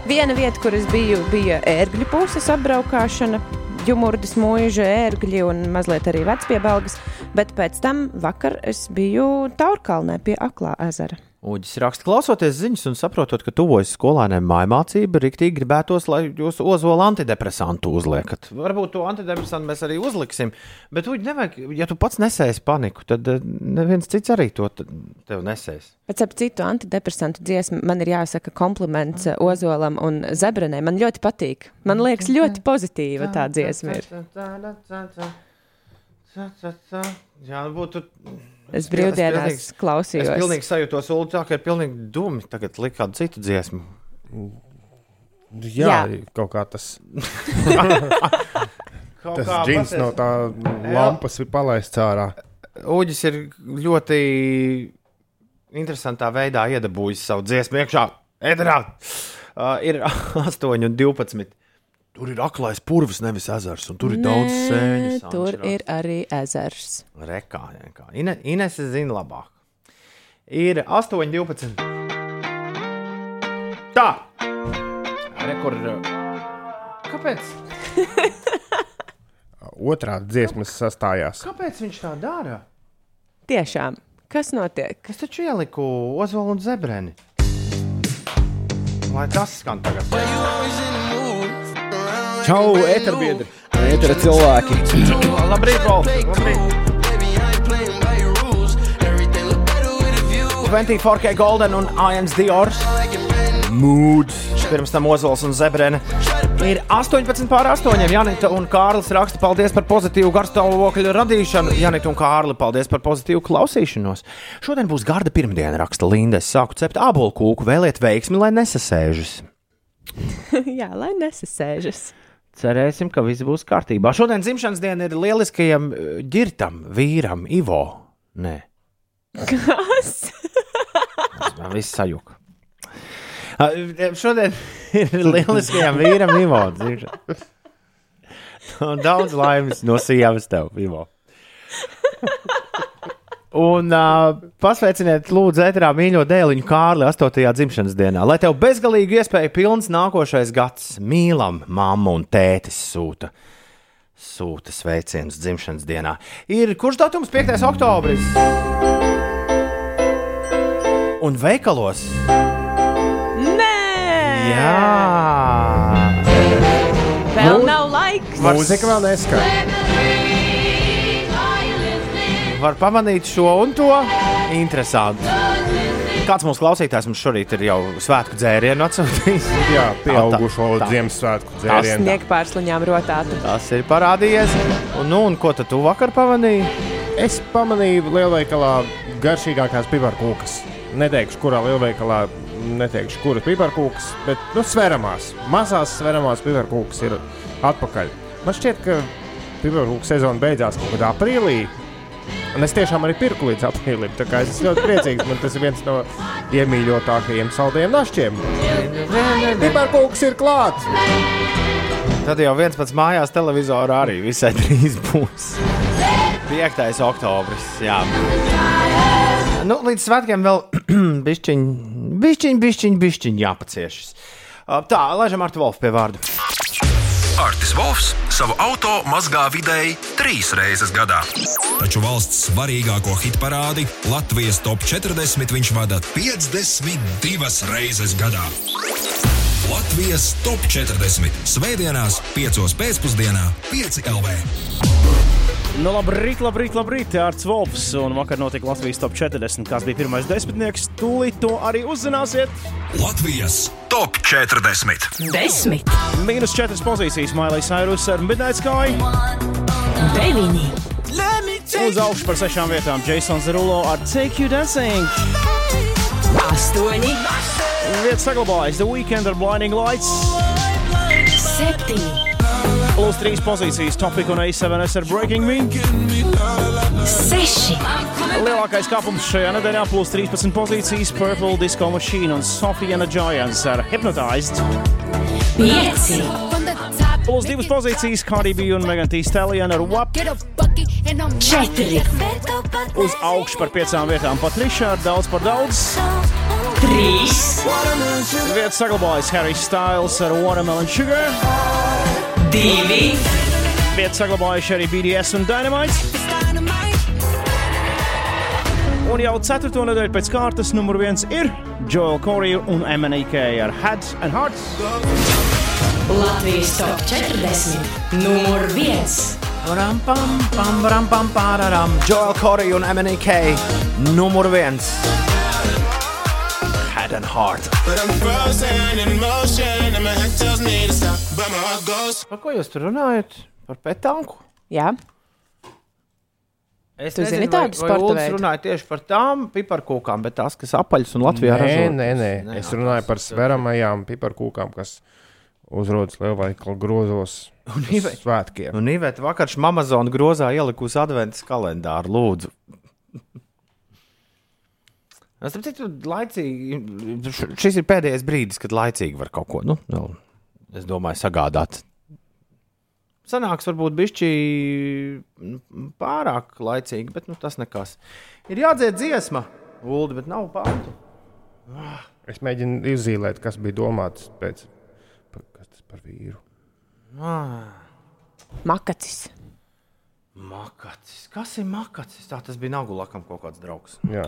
viena vieta, kur es biju, bija ērgļu puses apbraukšana. Jumurdas mūža, ērgļi un mazliet arī vecpiebalgas, bet pēc tam vakar es biju Taurkalnē pie Aklā ezera. Uģis raksta, klausoties ziņas un saprotot, ka tuvojas skolēniem mājmācība, rīktīgi gribētos, lai jūs ozola antidepresantu uzliekat. Varbūt to antidepresantu mēs arī uzliksim, bet, Uģi, nevajag, ja tu pats nesēsi paniku, tad eh, neviens cits arī to tev nesēs. Pēc tam citu antidepresantu dziesmu man ir jāsaka kompliments eh, Ozolam un Zebrenē. Man ļoti patīk. Man liekas, ļoti pozitīva tā dziesma ir. Jā, nu būtu. Es Es brīvdienās pilnīgi- Es klausījos. pilnīgi sajūtos, Ulu, tā ka ir pilnīgi dumi tagad likt kādu citu dziesmu. Jā, Jā. kaut kā tas, (laughs) Kaut tas kā džins no tā lampas ir palaists ārā. Uģis ir ļoti interesantā veidā iedabūjis savu dziesmu iekšā. Ēderā uh, ir (laughs) 8 un 12. Tur ir aklais purvs, nevis ezers, un tur ir daudz sēņu. Tur ir arī ezers. Rekā, kā. Ine, Ines zina labāk. Ir 8, 12. Tā! Rekur. Kāpēc? (laughs) Otrā dziesmas sastājās. Kāpēc viņš tā dara? Tiešām, kas notiek? Es taču ieliku Ozolu un Zebreni. Lai tas skan tagad. Čau, eterbiedri! Etera cilvēki! Labrīt, Volf! Labrīt! 24K Golden un Ians Diors. Mood! Pirms tam Ozols un Zebrene. Ir 18 pār 8. Janita un Kārlis raksta, paldies par pozitīvu garstāvokļa radīšanu. Janita un Kārli, paldies par pozitīvu klausīšanos. Šodien būs garda pirmdiena, raksta Linda. Es sāku cept ābolu kūku, vēliet veiksmi, lai nesasēžas. (laughs) Jā, lai nesasēžas. Cerēsim, ka viss būs kārtībā. Šodien dzimšanas diena ir lieliskajam eh, ģirtam, vīram, Ivo. Nē, Kas? man viss sajūta. Šodien ir lieliskajam vīram, Ivo. (laughs) Daudz laimes no sievas tev, Ivo. Un uh, pasveiciniet, lūdzu, ētrā mīļo dēliņu Kārli 8. dzimšanas dienā. Lai tev bezgalīgi iespēja pilns nākošais gads, mīlam, mamma un tētis sūta. Sūta sveicienus dzimšanas dienā. Ir kurš datums 5. oktobris? Un veikalos? Nē! Jā! Vēl nav laiks. Mūzika vēl neskan. Var pamanīt šo un to. Interesanti. Kāds mūsu klausītājs mums šorīt ir jau svētku dzērienu atsūtījis? (laughs) Jā, pieaugušo tā. Ziemassvētku dzērienu. Sniegt pārsliņām rotātu. Tas ir parādījies. Un, nu, un ko tad tu vakar pamanīji? Es pamanīju lielveikalā garšīgākās piparkūkas. Neteikšu, kurā lielveikalā, neteikšu, kuras piparkūkas, bet nu, sveramās, mazās sveramās piparkūkas ir atpakaļ. Man šķiet, ka piparkūku sezona beidzās kaut kādā aprīlī. Un es tiešām arī pirku līdz aprīlim. tā kā Es ļoti priecīgs. Man tas ir viens no iemīļotākajiem saldējiem našķiem. Piparkūks ir klāts! Tad jau viens pats mājās televizorā arī visai drīz būs. 5. oktobris. Jā. Nu, līdz svētkiem vēl (clears throat) bišķiņ, bišķiņ, bišķiņ, bišķiņ jāpaciešas. Tā, laižam ar to Wolfu pie vārdu. Artis Volfs savu auto mazgā vidēji trīs reizes gadā. Taču valsts svarīgāko hit parādi Latvijas top 40 viņš vada 52 reizes gadā. Latvijas top 40 Svētdienās, 5 pēcpusdienā, 5 LV. Nu, labrīt, labrīt, labrīt. Arts Volfs. Un vakar notika Latvijas top 40. Kas bija pirmais desmitnieks? Tūlīt to arī uzzināsiet. Latvijas top 40. Desmit, Mīnus 4 pozīcijas Mailai Sairus ar Midnight Sky. deviņi, Uz augšu par sešām vietām Jasons Rulo ar Take You Dancing. Astoņi, Vietas saglabājas The Weekend ar Blinding Lights. septiņi, Plus trīs pozīcijas Topic un A7S ar Breaking Me. seši, Lielākais kāpums šajā nedēļā plus 13 pozīcijas Purple Disco Machine un Sofija Giants ar Hypnotized. pieci, Plus divas pozīcijas Cardi B un Megan Thee Stallion ar WAP. četri, Uz augšu par piecām vietām Patriša ar daudz par daudz. trīs, Vietas saglabājas Harry Styles ar Watermelon Sugar. Divi, Vietas saglabājuši arī BDS un Dynamite. Un jau ceturto nedēļu pēc kārtas numur viens ir Joel Corey un MNK ar Heads and Hearts. Latvijas top 40, numur viens. Ram, pam, pam, ram, pam, pararam. Joel Corey un MNK numur viens. And Heart. Par ko jūs tur runājat? Par petanku? Jā, Es Tu zini tādu sporta veidu? runāja tieši par tām piparkūkām, bet tās, kas apaļas un Latvijā Nē, ražotas. nē, nē. Es runāju par sveramajām piparkūkām, kas uzrodas lielveikalu grozos Un uz Ive- svētkiem. Un Iveta vakar Amazon grozā ielikusi adventas kalendāru, lūdzu. Es tam citu laicīgi, šis ir pēdējais brīdis, kad laicīgi var kaut ko, nu, nu es domāju, sagādāt. Sanāks varbūt bišķi pārāk laicīgi, bet nu, tas nekas. Ir jādzied dziesma, Uldi, bet nav pāntu. Es mēģinu izzīmēt, kas bija domāts pēc par, kas tas par vīru. makacis. Makacis. Kas ir makacis? Tā tas bija Nagulakam kaut kāds draugs. Jā.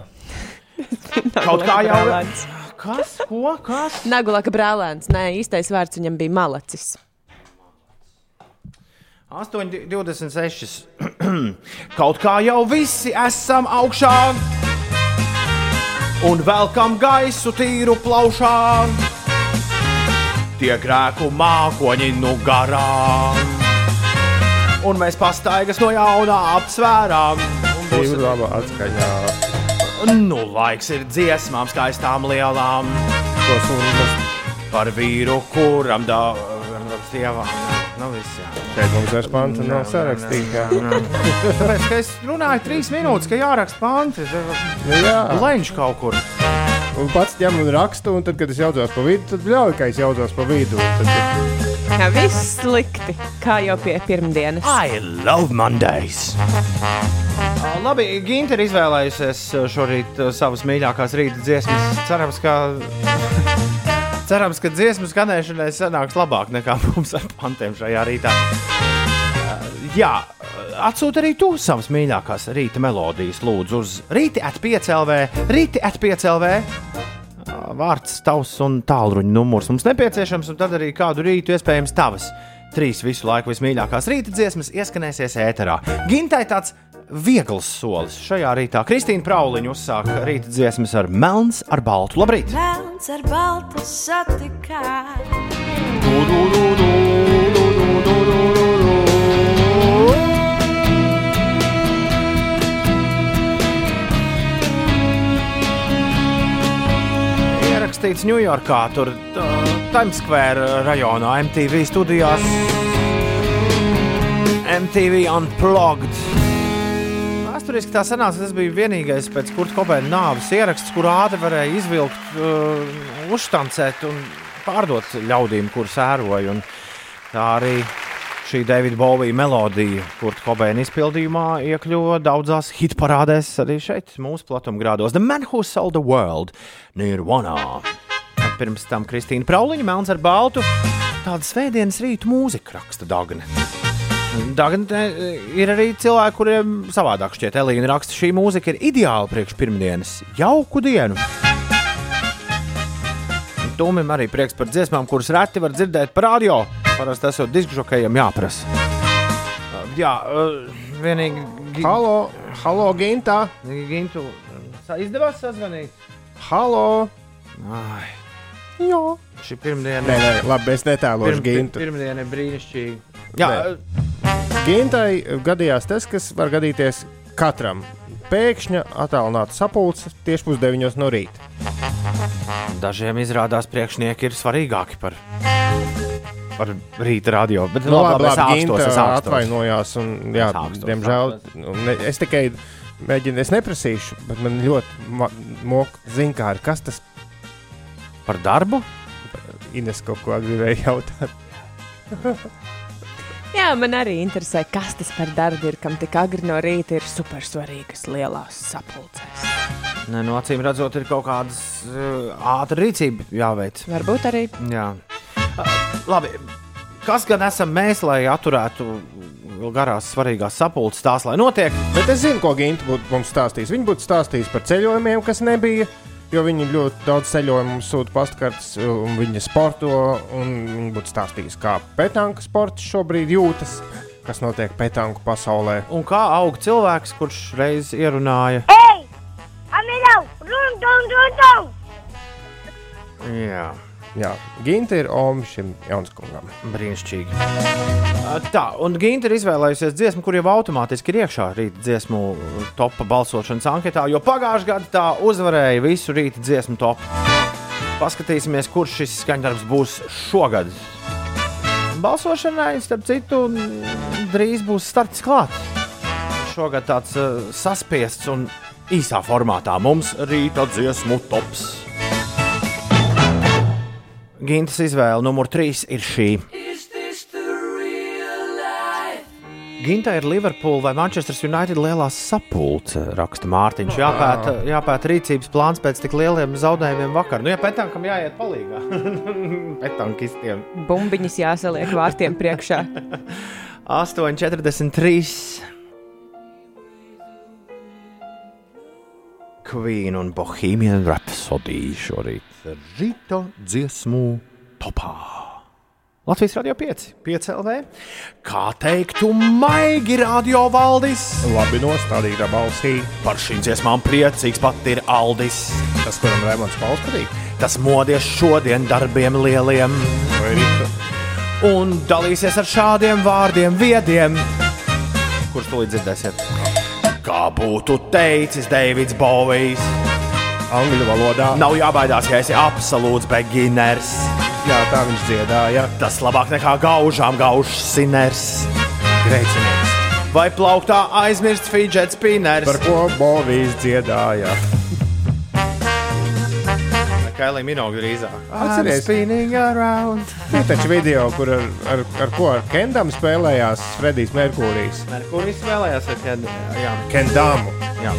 Kaut kā jau Brālēns. Kas? Ko? Kas? Nagulaka brālēns. Nē, īstais vārds viņam bija malacis. 8,26. (clears throat) Kaut kā jau visi esam augšā un velkam gaisu tīru plaušā. Tie grēku mākoņi nu garām. Un mēs pastaigas no jauna apsvērām. Un būs- atskaņā. Nu, laiks ir dziesmām, skaistām, lielām. To sunu Par vīru, kuram daudz sievām. Nu, šeit mums vairs panta nav sarakstīta. Tāpēc, ka es runāju trīs minūtes, ka jāraksta panti. Nu, jā. Leņš kaut kur. Un pats ņem un raksta, un tad, kad es jaucos pa vidu, tad ļauj, ka es jaucos pa vidu. Tad, Jā, viss slikti. Kā jau pie pirmdienas. I love Mondays! Labi, Ginta ir izvēlējusies šorīt savas mīļākās rīta dziesmas. Cerams, ka, (laughs) cerams, ka dziesmu skanēšanai sanāks labāk nekā (laughs) mums ar pantiem šajā rītā. Jā, atsūti arī tu savas mīļākās rīta melodijas, lūdzu, uz rīti atpiecēlvē, rīti atpiecēlvē. Vārds, tavs un tālruņa numurs mums nepieciešams, un tad arī kādu rītu iespējams tavas. Trīs visu laiku vismīļākās rīta dziesmas ieskanēsies ēterā. Gintai tāds viegls solis šajā rītā. Kristīna Prauliņa uzsāka rīta dziesmas ar melns ar baltu. Labrīt! Melns ar baltu satikā. Ierakstīts Ņujorkā, tur Times Square rajonā, MTV studijās. MTV Unplugged. Vēsturiski tā sanāca, tas bija vienīgais pēc Kurta Kobeina nāves ieraksts, kur ātri varēja izvilkt, uh, uztancēt un pārdot ļaudīm, kur sēroja. Un tā arī šī Davida Bovija melodija, Kurta Kobeina izpildījumā, iekļuva daudzās hitparādēs arī šeit, mūsu platumgrādos. The Man Who Sold the World, Nirvana. Pirms tam Kristīna Prauliņa, Melns ar Baltu. Tāda svētdienas rīta mūzika raksta Dāngana. Dāngana ir arī cilvēki, kuriem savādāk šķiet, Elīna raksta, šī mūzika ir ideāla priekš pirmdienas. Jauku dienu! Tūmim arī prieks par dziesmām, kuras reti var dzirdēt par radio. Parasti esot diskžokējiem jāprasa. Jā, vienīgi. gi- Halo, halo, Gintā! Gintu, izdevās sazvanīt? Halo! Ai, Jā! šī pirmdiena. Nē, labi, es netēlošu Pirm, Gintu. pirmdiena ir brīnišķīga. Jā, Nē. Gintai gadījās tas, kas var gadīties katram. Pēkšņa attālināta sapulce tieši pusdeviņos no rīta. Dažiem izrādās priekšnieki ir svarīgāki par, par rīta radio. Bet, Nu, labi, es labi, ākstos, Ginta es ākstos. atvainojās. Un, jā, Es ākstos, diemžēl ne, es tikai mēģinu, es neprasīšu, bet man ļoti moka zinkāri, kas tas par darbu. Ines kaut ko gribēja jautāt. (laughs) Jā, man arī interesē, kas tas par darbu ir, kam tik agri no rīta ir supersvarīgas lielās sapulcēs. Nē, no acīm redzot, ir kaut kādas uh, ātras rīcība jāveic. Varbūt arī. Jā. Uh, labi. Kas gan esam mēs, lai atturētu garās, svarīgās sapulces, tās lai notiek? Bet es zinu, ko Ginta būtu mums stāstījis. Viņa būtu stāstījis par ceļojumiem, kas nebija. Jo viņi ļoti daudz ceļojumu sūta pastkartes, un viņi sporto. Viņi būtu stāstījis, kā petanka sports šobrīd jūtas, kas notiek petanku pasaulē. Un kā aug cilvēks, kurš reiz ierunāja? Ei! Amilau! Run, dun, dun, dun! Jā. Jā, Ginta ir Omi šim jaunskungam. Brīnišķīgi. Tā, un Ginta ir izvēlējusies dziesmu, kur jau automātiski ir iekšā rīta dziesmu topā balsošanas anketā, jo pagājušajā gadā tā uzvarēja visu rīta dziesmu topu. Paskatīsimies, kurš šis skaņdarbs būs šogad. Balsošanai, starp citu, drīz būs starts klāts. Šogad tāds uh, saspiests un īsā formātā mums rīta dziesmu tops. Gintas izvēle numur 3 ir šī. Ginta ir Liverpool vai Manchester United lielā sapulce, raksta Mārtiņš. Jāpēta, jāpēta rīcības plāns pēc tik lieliem zaudējumiem vakar. Nu, ja petankam jāiet palīgā. (laughs) Petankistiem. Bumbiņas jāsaliek vārtiem priekšā. (laughs) 8,43. Queen un Bohemian Rhapsody šorīt rīta dziesmu topā. Latvijas radio 5, 5 LV. Kā teiktu, maigi radio valdis. Labi nostādīta balsī. Par šīm dziesmām priecīgs pat ir Aldis. Tas, kuram Raimons Pauls patīk. Tas modies šodien darbiem lieliem. Vai rīta? Un dalīsies ar šādiem vārdiem viediem. Kurš to dzirdēsiet? Kā būtu teicis Deivids Bovijs? Angļu valodā. Nav jābaidās, ja esi absolūts beginners. Jā, tā viņš dziedāja. Tas labāk nekā gaužām gaužs siners. Greicinieks. Vai plauktā aizmirst fidget spinners? Par ko Bovijs dziedāja? Kailī Minogu drīzāk. Atceries? spinning around. Ir taču video, kur ar, ar, ar ko ar Kendam spēlējās Fredijs Merkūrijs. Merkuris spēlējās ar Ken... Jā. Kendamu. Jā.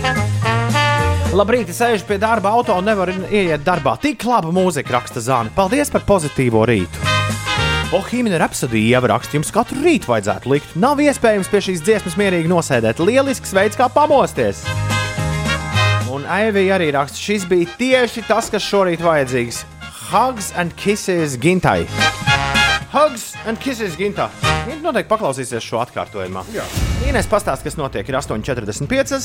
Labrīt, es sēžu pie darba auto un nevaru ieiet darbā. Tik laba mūzika raksta Zāne. Paldies par pozitīvo rītu. Bohēmija rapsodija jau raksta, jums katru rītu vajadzētu likt. Nav iespējams pie šīs dziesmas mierīgi nosēdēt. Lielisks veids, kā pamosties. Un Aivija arī raksta, šis bija tieši tas, kas šorīt vajadzīgs. Hugs and kisses gintai. Hugs and kisses gintā. Viņa noteikti paklausīsies šo atkārtojumu. Ines pastāsta, kas notiek, ir 8,45.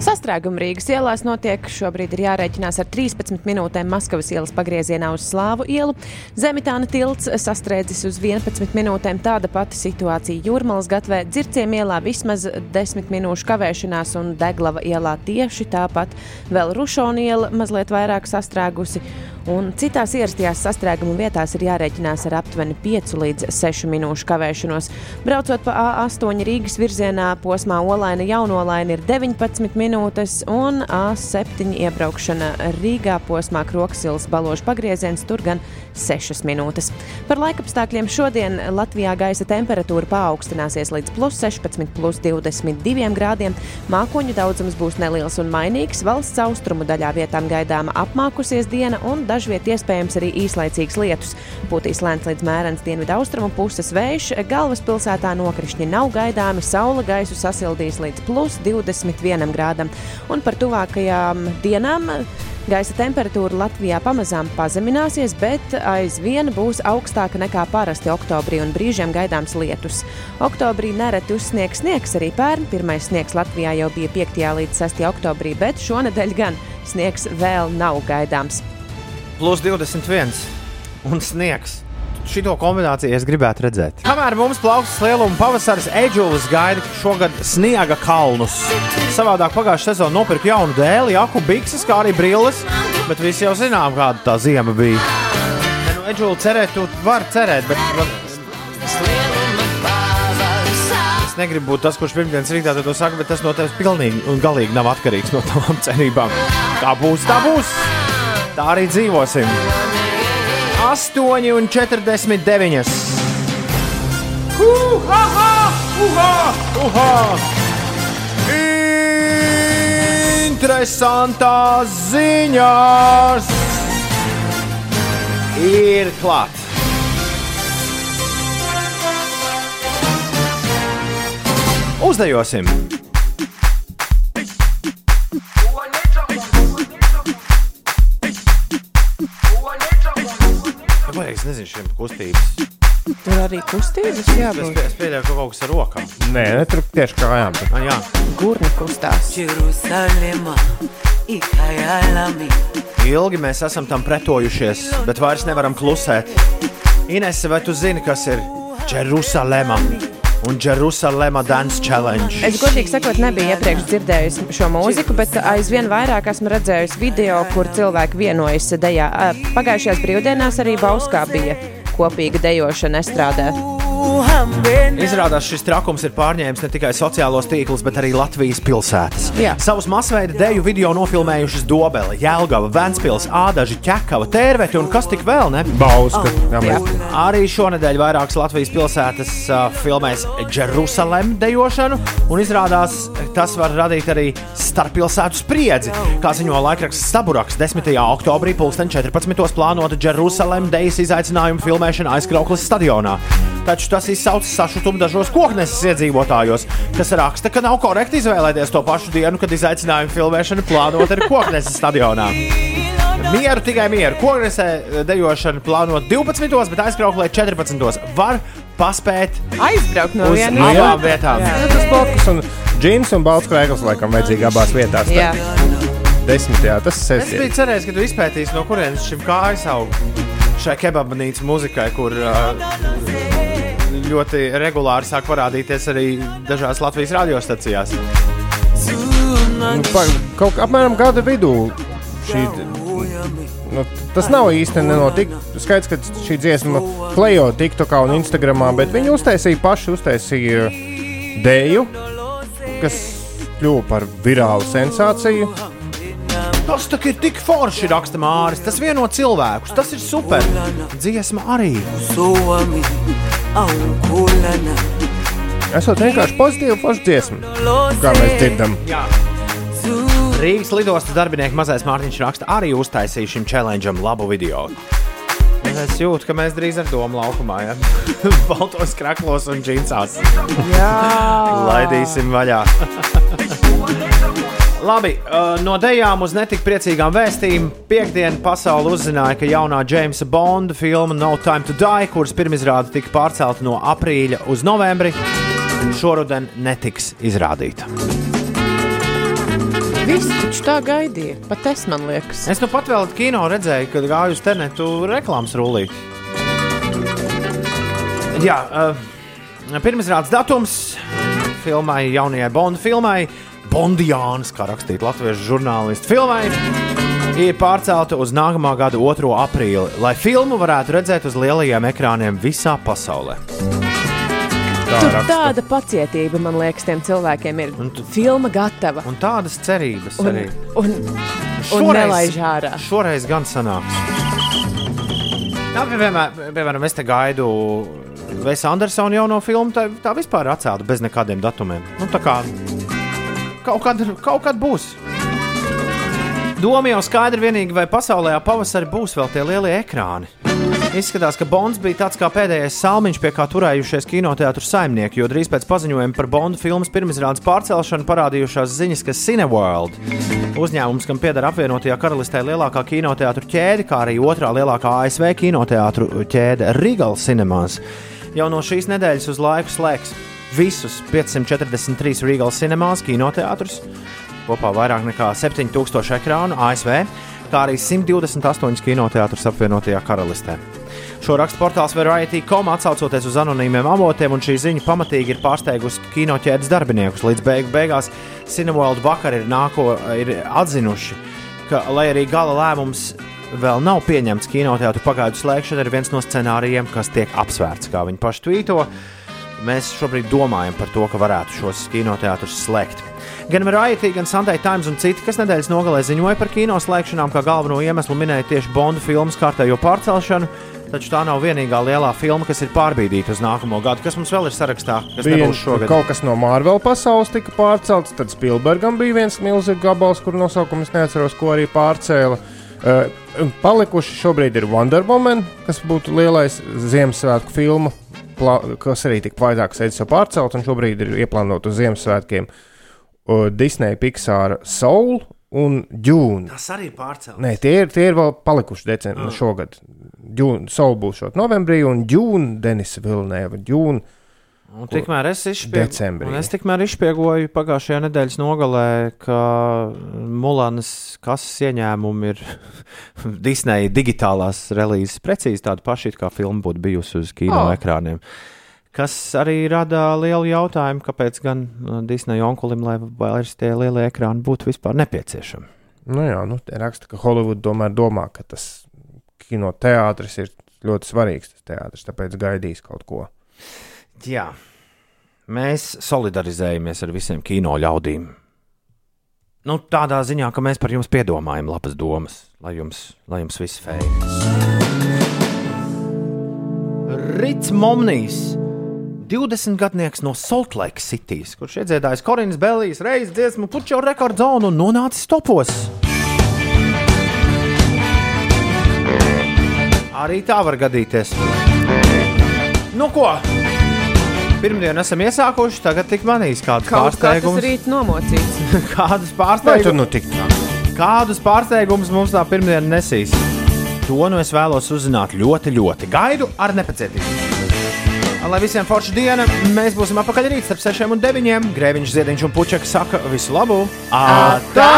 Sastrēguma Rīgas ielās notiek. Šobrīd ir jārēķinās ar 13 minūtēm Maskavas ielas pagriezienā uz Slāvu ielu. Zemitāna tilts sastrēdzis uz 11 minūtēm. Tāda pati situācija Jūrmālas gatvē, Dzirciem ielā vismaz 10 minūšu kavēšanās un Deglava ielā tieši tāpat. Vēl Rušona iela mazliet vairāk sastrēgusi. Un citās ierastajās sastrēguma vietās ir jārēķinās ar aptuveni 5 līdz 6 minūšu kavēšanos. Braucot pa A8 Rīgas virzienā, posmā Olaina Jaunolaina ir 19 minūtes, un A7 iebraukšana Rīgā posmā Kroksilas baložu pagrieziens tur gan 6 minūtes. Par laikapstākļiem šodien Latvijā gaisa temperatūra paaugstināsies līdz plus 16, plus 22 grādiem. Mākoņu daudzums būs neliels un mainīgs. Valsts austrumu daļā vietām gaidāma apmākusies diena un dažviet iespējams arī īslaicīgs lietus. Pūtīs lēns līdz mērens dienvidu austrumu puses vējš. Galvaspilsētā nokrišņi nav gaidāmi. Saula gaisu sasildīs līdz plus 21 grādam. Un par tuvākajām dienām Gaisa temperatūra Latvijā pamazām pazemināsies, bet aizvien būs augstāka nekā parasti oktobrī un brīžiem gaidāms lietus. Oktobrī nereti uzsniegs sniegs arī pērn. Pirmais sniegs Latvijā jau bija 5. līdz 6. oktobrī, bet šonadēļ gan sniegs vēl nav gaidāms. Plus 21 un sniegs. Šito kombināciju es gribētu redzēt. Kamēr mums plaukstas lieluma pavasaris Eģulis gaida šogad sniega kalnus. Savādāk pagājušā sezonā nopirka jaunu dēli, jaku, bikses, kā arī brilles, bet visi jau zinām, kāda tā ziema bija. Nu, Eģuli cerēt, tu vari cerēt, bet. bet Es negribu būt tas, kurš pirmdienas rītā to saka, bet tas no tevis pilnīgi un galīgi nav atkarīgs no tavām cerībām. Tā būs, tā būs. Tā arī dzīvosim. 8 un 49. Uha! Uha! Uha! Interesantās ziņās ir klāts. Uzdejosim! Es nezinu, šiem kustības. Tur arī kustības Es, jābūt. pie- es pieļauju, ka kaut kas ar rokām. Nē, ne, tur tieši kājām. Ah, jā, Gurni kustās. Jerusalema, ikayalami. ilgi mēs esam tam pretojušies, bet vairs nevaram klusēt. Inese, vai tu zini, kas ir Jerusalema un Jerusalema Dance Challenge? Es godīgi sakot, nebiju iepriekš dzirdējusi šo mūziku, bet aizvien vairāk esmu redzējusi video, kur cilvēki vienojas dejā. Pagājušajās brīvdienās arī Bauskā bija kopīga dejošana estrādē. Izrādās, šis trakums ir pārņēmis ne tikai sociālos tīklus, bet arī Latvijas pilsētas. Jā. Savus masveida deju video nofilmējušas Dobele, Jēlgava, Ventspils, Ādaži, Ķekava, Tērveti un kas tik vēl ne? Bauska. Jā, Jā. mēs- Arī šonadēļ vairākas Latvijas pilsētas uh, filmēs Jerusalem dejošanu, un izrādās, tas var radīt arī starppilsētu spriedzi. Kā ziņo laikraksts Saburaks, 10. oktobrī 2014. plānota Jerusalem dejas izaicinājuma filmēšana aizkrauklis stadionā. Taču tas izsauc sašutumu dažos kokneses iedzīvotājos, kas raksta, ka nav korekti izvēlēties to pašu dienu, kad izaicinājuma filmēšana plānota ir kokneses stadionā. Mieru tikai mieru. Kongresē dejošana plānota 12, bet aizkrauklē 14. Var paspēt Aizbraukt no vienas abām vietām. Jā, tas blakus un džins un balts krēkls laikam vajadzīgi abās vietās. Jā. Desmitajā tas Es sesijā. biju cerējis, ka tu izpētīsi, no kurienes šim kājas aug. Šai kebabnīcas muzikai, kur uh, ļoti regulāri sāk parādīties arī dažās Latvijas radiostacijās. Nu, pa- Kaut kā apmēram gada vidū šī. Nu, tas nav īsti nenotika. Skaidrs, ka šī dziesma klejo TikTokā un Instagramā, bet viņi uztaisīja paši uztaisīja dēju, kas kļuva par virālu sensāciju. Tas tā ir tik forši, raksta Māris. Tas vieno cilvēkus, tas ir super. Dziesma arī. Aukulana. Esot vienkārši pozitīva forša dziesma, kā mēs dzirdam. Jā. Rīgas lidostas darbinieks mazais Mārtiņš raksta arī uztaisīja šim challengeam labu video. Es jūtu, ka mēs drīz ar domu laukumā, ja (laughs) baltos kraklos un džinsās Jā. laidīsim vaļā. (laughs) Labi, uh, no dejām uz netik priecīgām vēstījumiem. Piektdien pasaule uzzināja, ka jaunā Jamesa Bonda filma No Time to Die, kuras pirmizrāde tika pārcelta no aprīļa uz novembri, šoruden netiks izrādīta. Visi taču tā gaidīja. Pat es man liekas. Es nu pat vēl kino redzēju, kad gāju uz internetu reklāmas rullīt. Jā, uh, pirmizrādes datums filmai, jaunajai Bonda filmai, Bondijāns, kā rakstīt latviešu žurnālistu filmai, ir pārcelta uz nākamā gada 2. aprīli, lai filmu varētu redzēt uz lielajiem ekrāniem visā pasaulē. Tur tāda pacietība, man liekas, tiem cilvēkiem ir. Un tu- Filma gatava. Un tādas cerības Un, arī. un, un nelaiž ārā. Šoreiz gan sanāks. Jā, piemēram, piemēram, es te gaidu Vēsa Andersona jauno filmu. Tā, tā vispār ir atcelta bez nekādiem datumiem. Nu, tā kā kaut kad, kaut kad būs. Doma jau skaidra vienīgi, vai pasaulē pavasarī būs vēl tie lielie ekrāni. Izskatās, ka Bonds bija tāds kā pēdējais salmiņš, pie kā turējušies kinoteātris saimnieki, jo drīz pēc paziņojuma par Bonda filmas pirmizrādes pārcelšanu parādījušās ziņas, ka Cineworld, uzņēmums, kam pieder apvienotajā karalistē lielākā kinoteātris ķēde, kā arī otrā lielākā ASV kinoteātris ķēde Regal Cinemas, jau no šīs nedēļas uz laiku slēgs visus 543 Regal Cinemas kinoteātrus, kopā vairāk nekā 7000 ekrānu ASV, kā arī 128 kinoteātrus apvienotajā karalistē. Šo rakstu portāls Variety.com atsaucoties uz anonīmiem avotiem, un šī ziņa pamatīgi ir pārsteigusi kinoķēdes darbiniekus. Līdz beigu beigās Cineworld vakar ir, nāko, ir atzinuši, ka, lai arī gala lēmums vēl nav pieņemts, kinoteātris pagaidu slēgšana ir viens no scenārijiem, kas tiek apsvērts, kā viņi paši tvīto. Mēs šobrīd domājam par to, ka varētu šos kinoteātrus slēgt. Gan Variety, gan Sunday Times un citi, kas nedēļas nogalē ziņoja par kino slēgšanām, kā galveno iemeslu minēja tieši Bonda filmas kārtējo pārcelšanu. Taču tā nav vienīgā lielā filma, kas ir pārbīdīta uz nākamo gadu. Kas mums vēl ir sarakstā? Kas Bija šogad? kaut kas no Marvel pasaules tika pārcelts, tad Spielbergam bija viens milzīgs gabals, kur nosaukums neatceros, ko arī pārcēla. Uh, palikuši šobrīd ir Wonder Woman, kas būtu lielais Ziemassvētku filmu, kas arī tika vairākas reizes pārcelt, un šobrīd ir ieplānota uz Ziemassvētkiem. Uh, Disney, Pixar, Soul un Dune. Tas arī ir pārcelts. Nē, tie ir, tie ir vēl palikuši decembrī Mm. šogad. Dune, Soul būs šot novembrī, un Dune, Denisa Vilnēva, Dune. Un tikmēr es, izšpieg... Decembrī. un es tikmēr izspiegoju pagājušajā nedēļas nogalē, ka Mulānas kases ieņēmumi ir (laughs) Disneja digitālās relīzes precīzi tādi paši, it kā filma būtu bijusi uz kino oh. ekrāniem. Kas arī rada lielu jautājumu, kāpēc gan uh, Disneja onkulim, lai vairs tie lielie ekrāni būtu vispār nepieciešami. Nu jā, nu, raksta, ka Holivuda tomēr domā, ka tas kinoteātris ir ļoti svarīgs. Teātris, tāpēc gaidīs kaut ko. Jā, mēs solidarizējamies ar visiem kino ļaudīm. Nu, tādā ziņā, ka mēs par jums piedomājam labas domas, lai jums, lai jums viss fējas. Rits Momnīs, 20 gadnieks no Salt Lake City, kurš iedziedājis Korinas Bellijas reizes dziesmu, puķu rekordzonu un nonācis topos. Arī tā var gadīties. Nu ko? Pirmdien esam iesākuši, tagad tik manīs kādus Kaut kā rīt nomocīts. (laughs) Kādus pārsteigumus? nu tik tā? Kādus pārsteigumus mums tā pirmdiena nesīs? To nu es vēlos uzzināt ļoti, ļoti. Gaidu ar nepacietību. Lai visiem forša diena, mēs būsim apakaļ rīt starp 6 un 9. Grēviņš, Ziediņš un Puķeka saka visu labu! Atā!